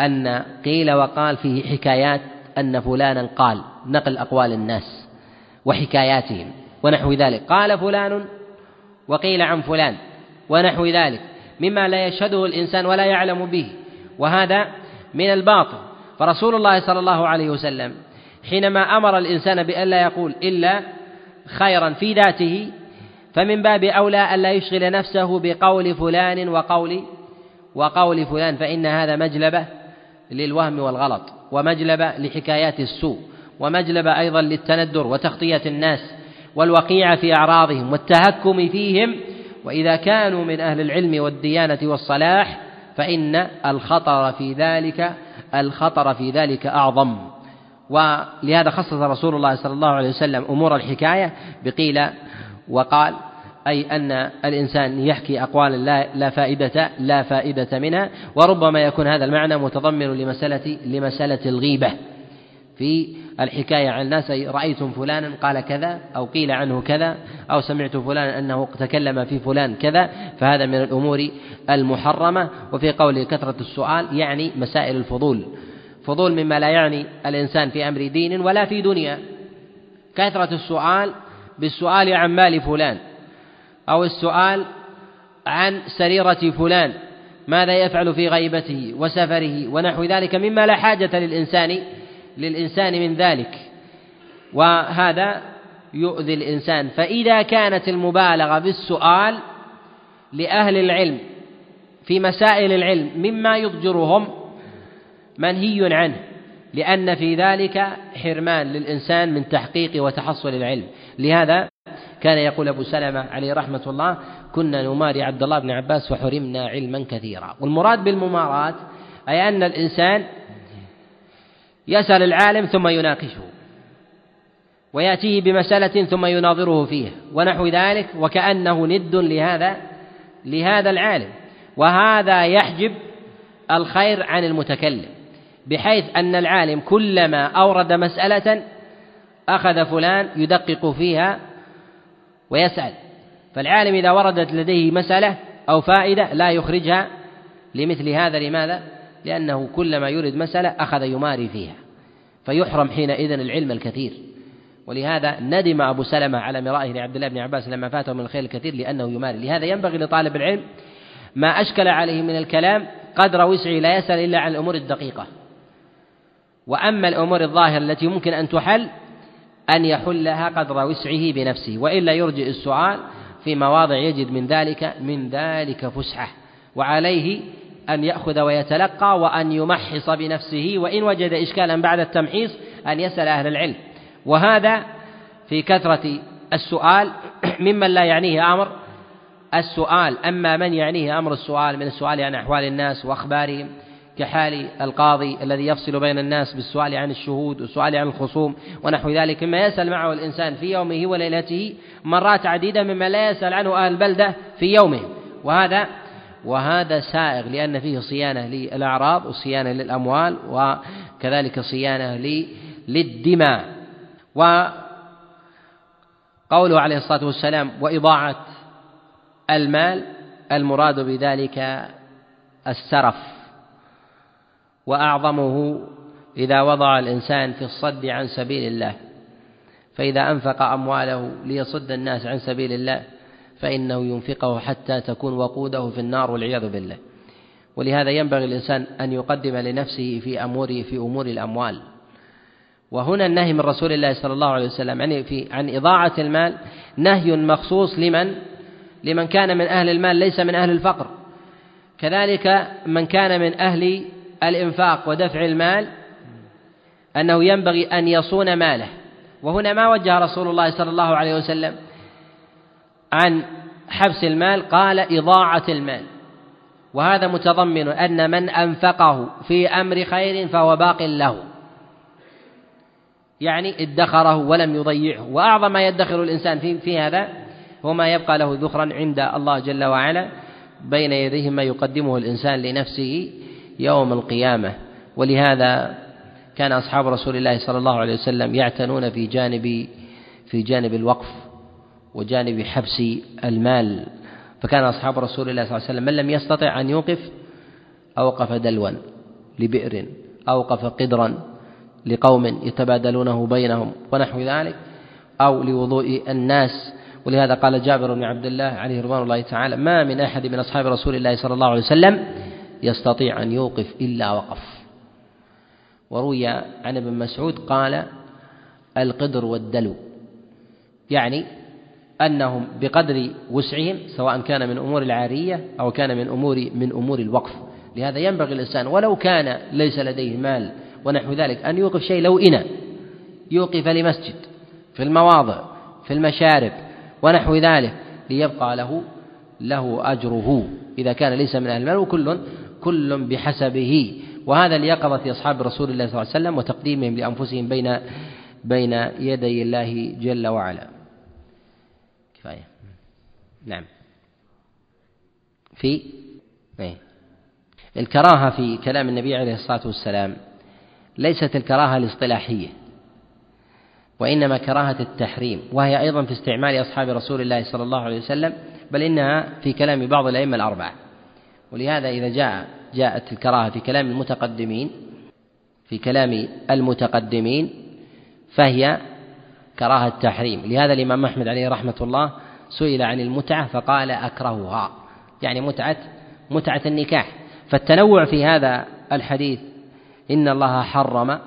أن قيل وقال فيه حكايات أن فلانا قال نقل أقوال الناس وحكاياتهم ونحو ذلك. قال فلان وقيل عن فلان ونحو ذلك. مما لا يشهده الإنسان ولا يعلم به وهذا من الباطل. فرسول الله صلى الله عليه وسلم حينما أمر الإنسان بألا يقول إلا خيرا في ذاته فمن باب أولى ألا يشغل نفسه بقول فلان وقول وقول فلان فإن هذا مجلبة للوهم والغلط ومجلبة لحكايات السوء ومجلبة أيضا للتندر وتغطية الناس والوقيعة في أعراضهم والتهكم فيهم وإذا كانوا من أهل العلم والديانة والصلاح فإن الخطر في ذلك الخطر في ذلك أعظم. ولهذا خصص رسول الله صلى الله عليه وسلم أمور الحكاية بقيل وقال أي أن الإنسان يحكي أقوالا لا, لا فائدة لا فائدة منها وربما يكون هذا المعنى متضمن لمسألة لمسألة الغيبة. في الحكاية عن الناس رأيتم فلانا قال كذا أو قيل عنه كذا أو سمعت فلانا أنه تكلم في فلان كذا فهذا من الأمور المحرمة. وفي قوله كثرة السؤال يعني مسائل الفضول. فضول مما لا يعني الإنسان في أمر دين ولا في دنيا. كثرة السؤال بالسؤال عن مال فلان. أو السؤال عن سريرة فلان ماذا يفعل في غيبته وسفره ونحو ذلك مما لا حاجة للإنسان للإنسان من ذلك. وهذا يؤذي الإنسان. فإذا كانت المبالغة بالسؤال لأهل العلم في مسائل العلم مما يضجرهم منهي عنه لأن في ذلك حرمان للإنسان من تحقيق وتحصل العلم. لهذا كان يقول أبو سلمة عليه رحمة الله كنا نماري عبد الله بن عباس وحرمنا علما كثيرا. والمراد بالمماراة أي أن الإنسان يسأل العالم ثم يناقشه ويأتيه بمسألة ثم يناظره فيها ونحو ذلك وكأنه ند لهذا لهذا العالم. وهذا يحجب الخير عن المتكلم بحيث أن العالم كلما أورد مسألة أخذ فلان يدقق فيها ويسأل. فالعالم إذا وردت لديه مسألة أو فائدة لا يخرجها لمثل هذا لماذا؟ لأنه كلما يرد مسألة أخذ يماري فيها. فيحرم حينئذ العلم الكثير. ولهذا ندم أبو سلمة على مرائه لعبد الله بن عباس لما فاته من الخير الكثير لأنه يماري. لهذا ينبغي لطالب العلم ما أشكل عليه من الكلام قدر وسعه لا يسأل إلا عن الأمور الدقيقة. وأما الأمور الظاهرة التي ممكن أن تحل أن يحلها قدر وسعه بنفسه وإلا يرجئ السؤال في مواضع يجد من ذلك من ذلك فسحة. وعليه أن يأخذ ويتلقى وأن يمحص بنفسه وإن وجد إشكالا بعد التمحيص أن يسأل أهل العلم. وهذا في كثرة السؤال ممن لا يعنيه أمر. السؤال أما من يعنيه أمر السؤال من السؤال عن أحوال الناس وأخبارهم. كحال القاضي الذي يفصل بين الناس بالسؤال عن الشهود والسؤال عن الخصوم ونحو ذلك مما يسأل معه الإنسان في يومه وليلته مرات عديدة مما لا يسأل عنه أهل البلدة في يومه. وهذا وهذا سائغ لأن فيه صيانة للأعراض وصيانة للأموال وكذلك صيانة للدماء. وقوله عليه الصلاة والسلام وإضاعة المال المراد بذلك السرف. وأعظمه إذا وضع الإنسان في الصد عن سبيل الله. فإذا أنفق أمواله ليصد الناس عن سبيل الله فإنه ينفقه حتى تكون وقوده في النار والعياذ بالله. ولهذا ينبغي الإنسان أن يقدم لنفسه في أموره في أمور الأموال. وهنا النهي من رسول الله صلى الله عليه وسلم يعني في عن إضاعة المال نهي مخصوص لمن؟ لمن كان من أهل المال ليس من أهل الفقر. كذلك من كان من أهل الإنفاق ودفع المال أنه ينبغي أن يصون ماله. وهنا ما وجه رسول الله صلى الله عليه وسلم عن حبس المال قال إضاعة المال. وهذا متضمن أن من أنفقه في أمر خير فهو باق له. يعني ادخره ولم يضيعه. وأعظم ما يدخر الإنسان في, في هذا هو ما يبقى له ذخرا عند الله جل وعلا بين يديه ما يقدمه الإنسان لنفسه. يوم القيامة. ولهذا كان أصحاب رسول الله صلى الله عليه وسلم يعتنون في جانب في جانب الوقف وجانب حبس المال. فكان أصحاب رسول الله صلى الله عليه وسلم من لم يستطع أن يوقف أوقف دلوا لبئر أوقف قدرا لقوم يتبادلونه بينهم ونحو ذلك أو لوضوء الناس. ولهذا قال جابر بن عبد الله عليه رضوان الله تعالى ما من أحد من أصحاب رسول الله صلى الله عليه وسلم يستطيع أن يوقف إلا وقف. وروي عن ابن مسعود قال القدر والدلو. يعني أنهم بقدر وسعهم سواء كان من أمور العارية أو كان من أمور من أمور الوقف. لهذا ينبغي الإنسان ولو كان ليس لديه مال ونحو ذلك أن يوقف شيء لو إنى يوقف لمسجد في المواضع في المشارب ونحو ذلك ليبقى له له أجره. إذا كان ليس من أهل المال وكل كل بحسبه. وهذا ليقظة أصحاب رسول الله صلى الله عليه وسلم وتقديمهم لأنفسهم بين بين يدي الله جل وعلا. كفاية. نعم. في؟ إيه؟ الكراهة في كلام النبي عليه الصلاة والسلام ليست الكراهة الاصطلاحية وإنما كراهة التحريم وهي أيضا في استعمال أصحاب رسول الله صلى الله عليه وسلم بل إنها في كلام بعض الأئمة الأربعة. ولهذا إذا جاء جاءت الكراهة في كلام المتقدمين في كلام المتقدمين فهي كراهة التحريم. لهذا الإمام أحمد عليه رحمة الله سئل عن المتعة فقال أكرهها. يعني متعة متعة النكاح. فالتنوع في هذا الحديث إن الله حرم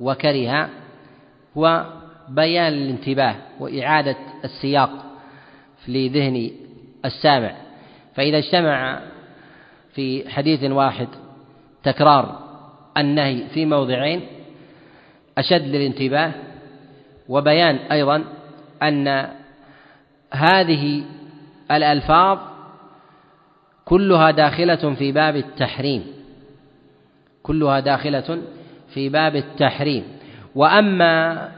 وكره هو بيان الانتباه وإعادة السياق لذهن السامع فإذا اجتمع في حديث واحد تكرار النهي في موضعين أشد للانتباه وبيان أيضا أن هذه الألفاظ كلها داخلة في باب التحريم كلها داخلة في باب التحريم. وأما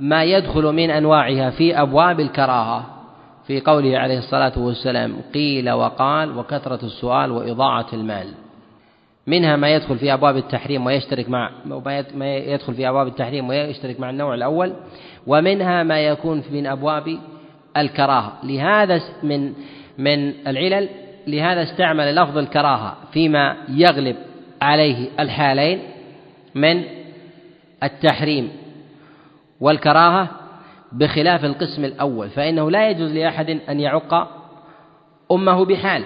ما يدخل من أنواعها في أبواب الكراهة في قوله عليه الصلاة والسلام قيل وقال وكثرة السؤال وإضاعة المال. منها ما يدخل في أبواب التحريم ويشترك مع ما يدخل في أبواب التحريم ويشترك مع النوع الأول ومنها ما يكون من أبواب الكراهة. لهذا من من العلل لهذا استعمل لفظ الكراهة فيما يغلب عليه الحالين من التحريم والكراهة بخلاف القسم الأول فإنه لا يجوز لأحد أن يعق أمه بحال.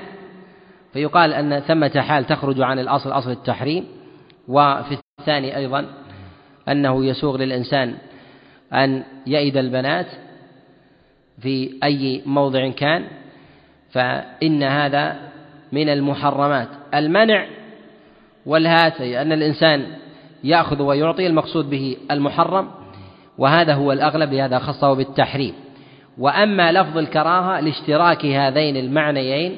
فيقال أن ثمة حال تخرج عن الأصل أصل التحريم. وفي الثاني أيضا أنه يسوغ للإنسان أن يئد البنات في أي موضع كان. فإن هذا من المحرمات. المنع والهات أي أن الإنسان يأخذ ويعطي المقصود به المحرم. وهذا هو الأغلب لهذا خصه بالتحريم. وأما لفظ الكراهة لاشتراك هذين المعنيين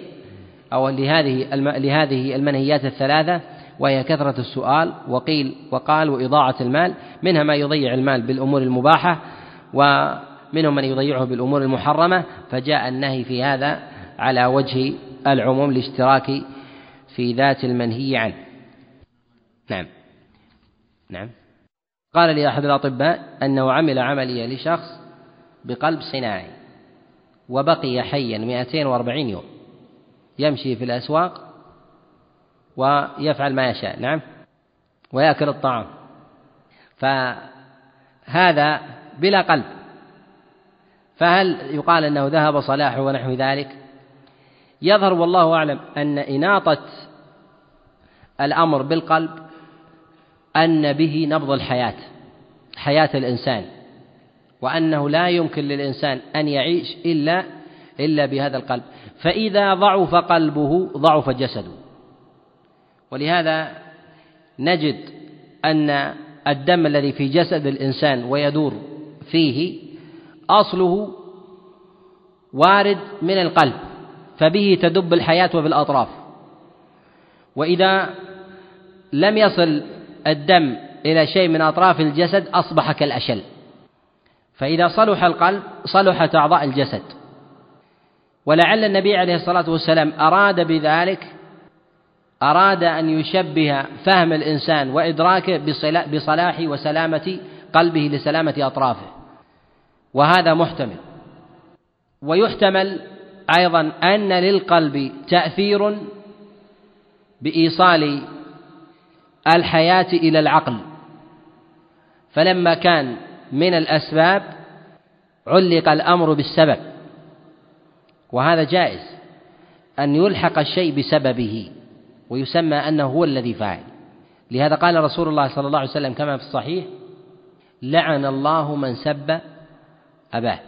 أو لهذه لهذه المنهيات الثلاثة وهي كثرة السؤال وقيل وقال وإضاعة المال منها ما يضيع المال بالأمور المباحة ومنهم من يضيعه بالأمور المحرمة فجاء النهي في هذا على وجه العموم الاشتراك في ذات المنهي عنه. نعم. نعم. قال لي أحد الأطباء أنه عمل عملية لشخص بقلب صناعي وبقي حيا 240 يوم يمشي في الأسواق ويفعل ما يشاء نعم ويأكل الطعام. فهذا بلا قلب. فهل يقال أنه ذهب صلاحه ونحو ذلك؟ يظهر والله أعلم أن إناطة الأمر بالقلب أن به نبض الحياة حياة الإنسان وأنه لا يمكن للإنسان أن يعيش إلا إلا بهذا القلب. فإذا ضعف قلبه ضعف جسده. ولهذا نجد أن الدم الذي في جسد الإنسان ويدور فيه أصله وارد من القلب فبه تدب الحياة وفي الأطراف وإذا لم يصل الدم إلى شيء من أطراف الجسد أصبح كالأشل. فإذا صلح القلب صلحت أعضاء الجسد. ولعل النبي عليه الصلاة والسلام أراد بذلك أراد أن يشبه فهم الإنسان وإدراكه بصلاح وسلامة قلبه لسلامة أطرافه. وهذا محتمل. ويحتمل أيضا أن للقلب تأثير بإيصال الحياة إلى العقل. فلما كان من الأسباب علق الأمر بالسبب وهذا جائز أن يلحق الشيء بسببه ويسمى أنه هو الذي فاعل لهذا قال رسول الله صلى الله عليه وسلم كما في الصحيح لعن الله من سب أباه.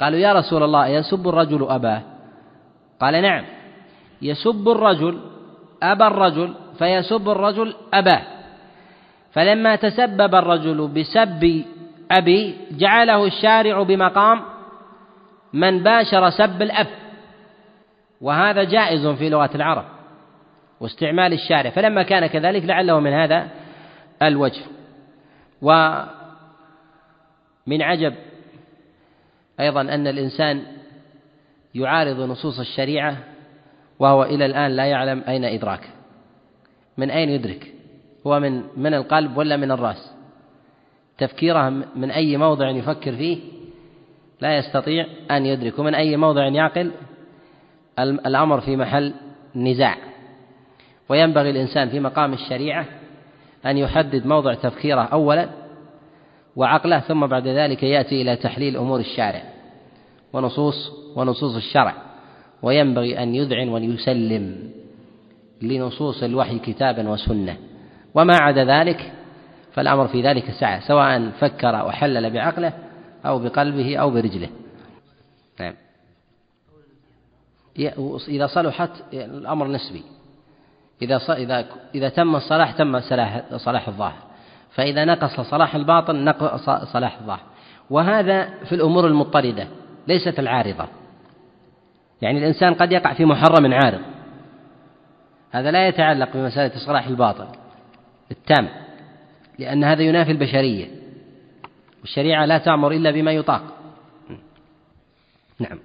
قالوا يا رسول الله يسب الرجل أباه؟ قال نعم يسب الرجل أبا الرجل فيسب الرجل أباه. فلما تسبب الرجل بسب أبي جعله الشارع بمقام من باشر سب الأب. وهذا جائز في لغة العرب واستعمال الشارع. فلما كان كذلك لعله من هذا الوجه. ومن عجب أيضا أن الإنسان يعارض نصوص الشريعة وهو إلى الآن لا يعلم أين إدراكه من أين يدرك؟ هو من من القلب ولا من الرأس؟ تفكيره من أي موضع يفكر فيه؟ لا يستطيع أن يدرك. ومن أي موضع يعقل؟ الأمر في محل نزاع. وينبغي الإنسان في مقام الشريعة أن يحدد موضع تفكيره أولا وعقله ثم بعد ذلك يأتي إلى تحليل أمور الشارع ونصوص ونصوص الشرع. وينبغي أن يذعن ويسلم لنصوص الوحي كتابا وسنة. وما عدا ذلك فالأمر في ذلك سعة سواء فكر وحلل بعقله أو بقلبه أو برجله. نعم. إذا صلحت الأمر نسبي. إذا إذا إذا تم الصلاح تم صلاح صلاح الظاهر. فإذا نقص صلاح الباطن نقص صلاح الظاهر. وهذا في الأمور المضطردة ليست العارضة. يعني الإنسان قد يقع في محرم عارض. هذا لا يتعلق بمسألة إصلاح الباطن التام لأن هذا ينافي البشرية والشريعة لا تأمر إلا بما يطاق. نعم.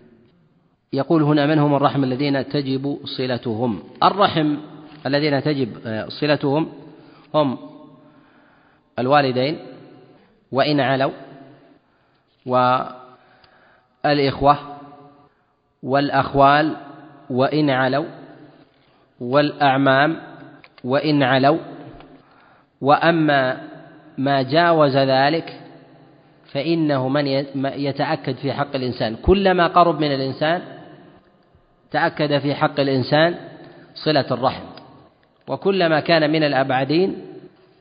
يقول هنا من هم الرحم الذين تجب صلتهم؟ الرحم الذين تجب صلتهم هم الوالدين وإن علوا والإخوة والأخوال وإن علوا والأعمام وإن علوا. وأما ما جاوز ذلك فإنه من يتأكد في حق الإنسان. كلما قرب من الإنسان تأكد في حق الإنسان صلة الرحم. وكلما كان من الأبعدين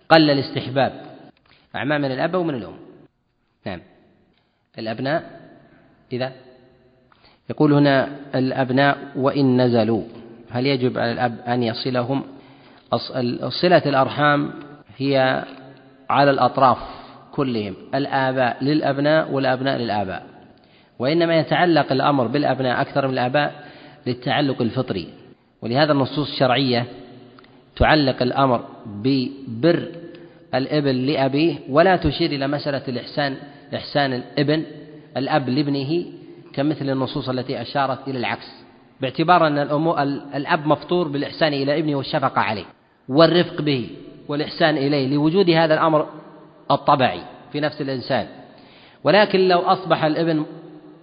قل الاستحباب. أعمى من الأب ومن الأم. نعم. الأبناء إذا؟ يقول هنا الأبناء وإن نزلوا. هل يجب على الأب أن يصلهم؟ صلة الأرحام هي على الأطراف كلهم الآباء للأبناء والأبناء للآباء. وإنما يتعلق الأمر بالأبناء أكثر من الآباء للتعلق الفطري. ولهذا النصوص الشرعية تعلق الأمر ببر الابن لأبيه ولا تشير إلى مسألة الإحسان إحسان الإبن الأب لابنه كمثل النصوص التي أشارت إلى العكس. باعتبار أن الأب مفطور بالإحسان إلى ابنه والشفقة عليه والرفق به والإحسان إليه لوجود هذا الأمر الطبعي في نفس الإنسان. ولكن لو أصبح الابن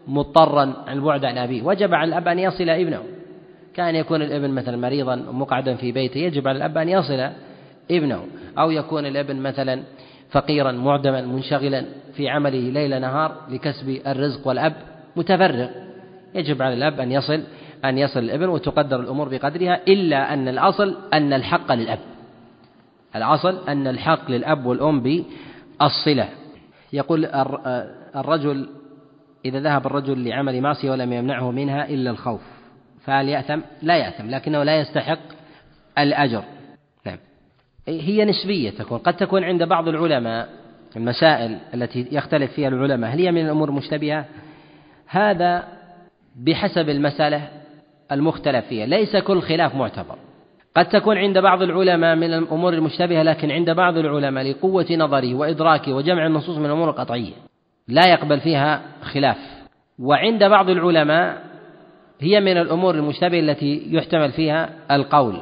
مضطرا عن البعد عن أبيه وجب على الأب أن يصل ابنه. كان يكون الابن مثلا مريضا مقعدا في بيته يجب على الأب أن يصل ابنه. أو يكون الابن مثلا فقيرا معدما منشغلا في عمله ليل نهار لكسب الرزق والأب متفرغ. يجب على الأب أن يصل أن يصل الابن وتقدر الأمور بقدرها إلا أن الأصل أن الحق للأب. الأصل أن الحق للأب والأم بالصلة. يقول الرجل إذا ذهب الرجل لعمل معصية ولم يمنعه منها إلا الخوف فهل يأثم؟ لا يأثم لكنه لا يستحق الأجر. نعم. هي نسبية تكون قد تكون عند بعض العلماء المسائل التي يختلف فيها العلماء هل هي من الأمور المشتبهة هذا بحسب المسألة المختلف فيها ليس كل خلاف معتبر. قد تكون عند بعض العلماء من الأمور المشتبهة لكن عند بعض العلماء لقوة نظره وإدراكه وجمع النصوص من الأمور القطعية لا يقبل فيها خلاف. وعند بعض العلماء هي من الأمور المشتبهة التي يحتمل فيها القول.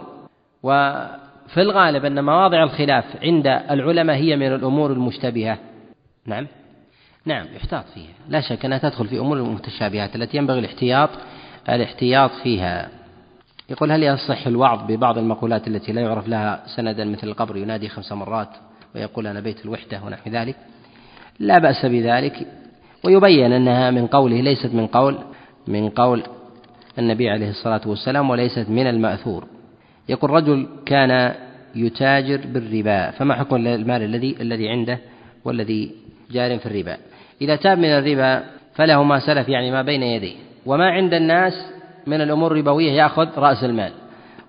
وفي الغالب أن مواضع الخلاف عند العلماء هي من الأمور المشتبهة. نعم؟ نعم يحتاط فيها. لا شك أنها تدخل في أمور المتشابهات التي ينبغي الاحتياط الاحتياط فيها. يقول هل يصح الوعظ ببعض المقولات التي لا يعرف لها سندا مثل القبر ينادي خمس مرات ويقول أنا بيت الوحدة ونحو ذلك؟ لا بأس بذلك. ويبين أنها من قوله ليست من قول من قول النبي عليه الصلاة والسلام وليست من المأثور. يقول رجل كان يتاجر بالربا فما حكم المال الذي الذي عنده والذي جار في الربا؟ إذا تاب من الربا فله ما سلف يعني ما بين يديه. وما عند الناس من الأمور الربوية يأخذ رأس المال.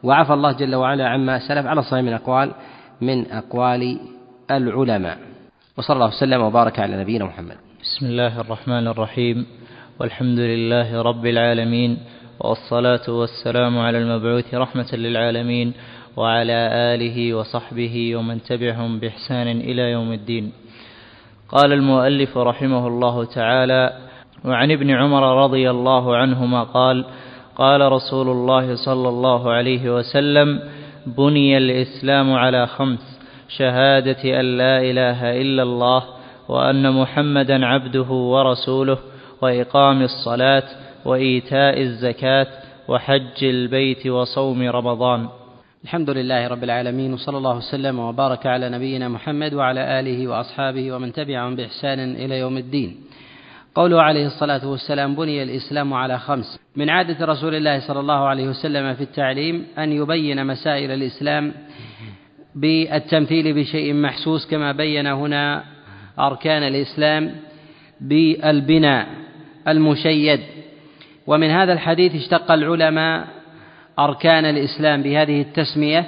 وعفى الله جل وعلا عما سلف على الصحيح من أقوال من أقوال العلماء. وصلى الله وسلم وبارك على نبينا محمد. بسم الله الرحمن الرحيم. والحمد لله رب العالمين والصلاة والسلام على المبعوث رحمة للعالمين وعلى آله وصحبه ومن تبعهم بإحسان إلى يوم الدين. قال المؤلف رحمه الله تعالى وعن ابن عمر رضي الله عنهما قال قال رسول الله صلى الله عليه وسلم بني الإسلام على خمس شهادة أن لا إله إلا الله وأن محمدا عبده ورسوله وإقام الصلاة وإيتاء الزكاة وحج البيت وصوم رمضان. الحمد لله رب العالمين وصلى الله وسلم وبارك على نبينا محمد وعلى آله وأصحابه ومن تبعهم بإحسان إلى يوم الدين. قوله عليه الصلاة والسلام بني الإسلام على خمس. من عادة رسول الله صلى الله عليه وسلم في التعليم أن يبين مسائل الإسلام بالتمثيل بشيء محسوس كما بين هنا أركان الإسلام بالبناء المشيد. ومن هذا الحديث اشتق العلماء أركان الإسلام بهذه التسمية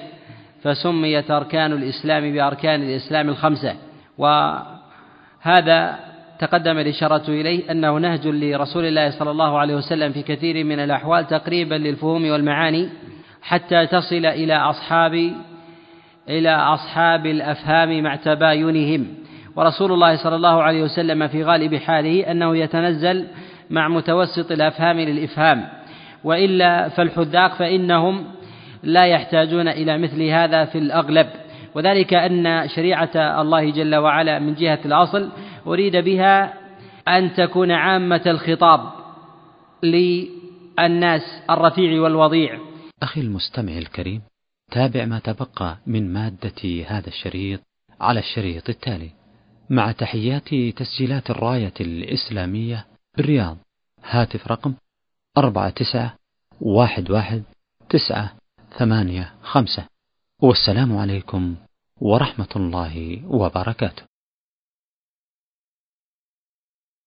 فسميت أركان الإسلام بأركان الإسلام الخمسة. وهذا تقدم الإشارة إليه أنه نهج لرسول الله صلى الله عليه وسلم في كثير من الأحوال تقريبا للفهوم والمعاني حتى تصل إلى أصحاب إلى أصحاب الأفهام مع تباينهم. ورسول الله صلى الله عليه وسلم في غالب حاله أنه يتنزل مع متوسط الأفهام للإفهام. وإلا فالحذاق فإنهم لا يحتاجون إلى مثل هذا في الأغلب. وذلك أن شريعة الله جل وعلا من جهة الأصل أريد بها أن تكون عامة الخطاب للناس الرفيع والوضيع. أخي المستمع الكريم تابع ما تبقى من مادة هذا الشريط على الشريط التالي. مع تحيات تسجيلات الراية الإسلامية بالرياض. هاتف رقم أربعة تسعة واحد واحد تسعة ثمانية خمسة. والسلام عليكم ورحمة الله وبركاته.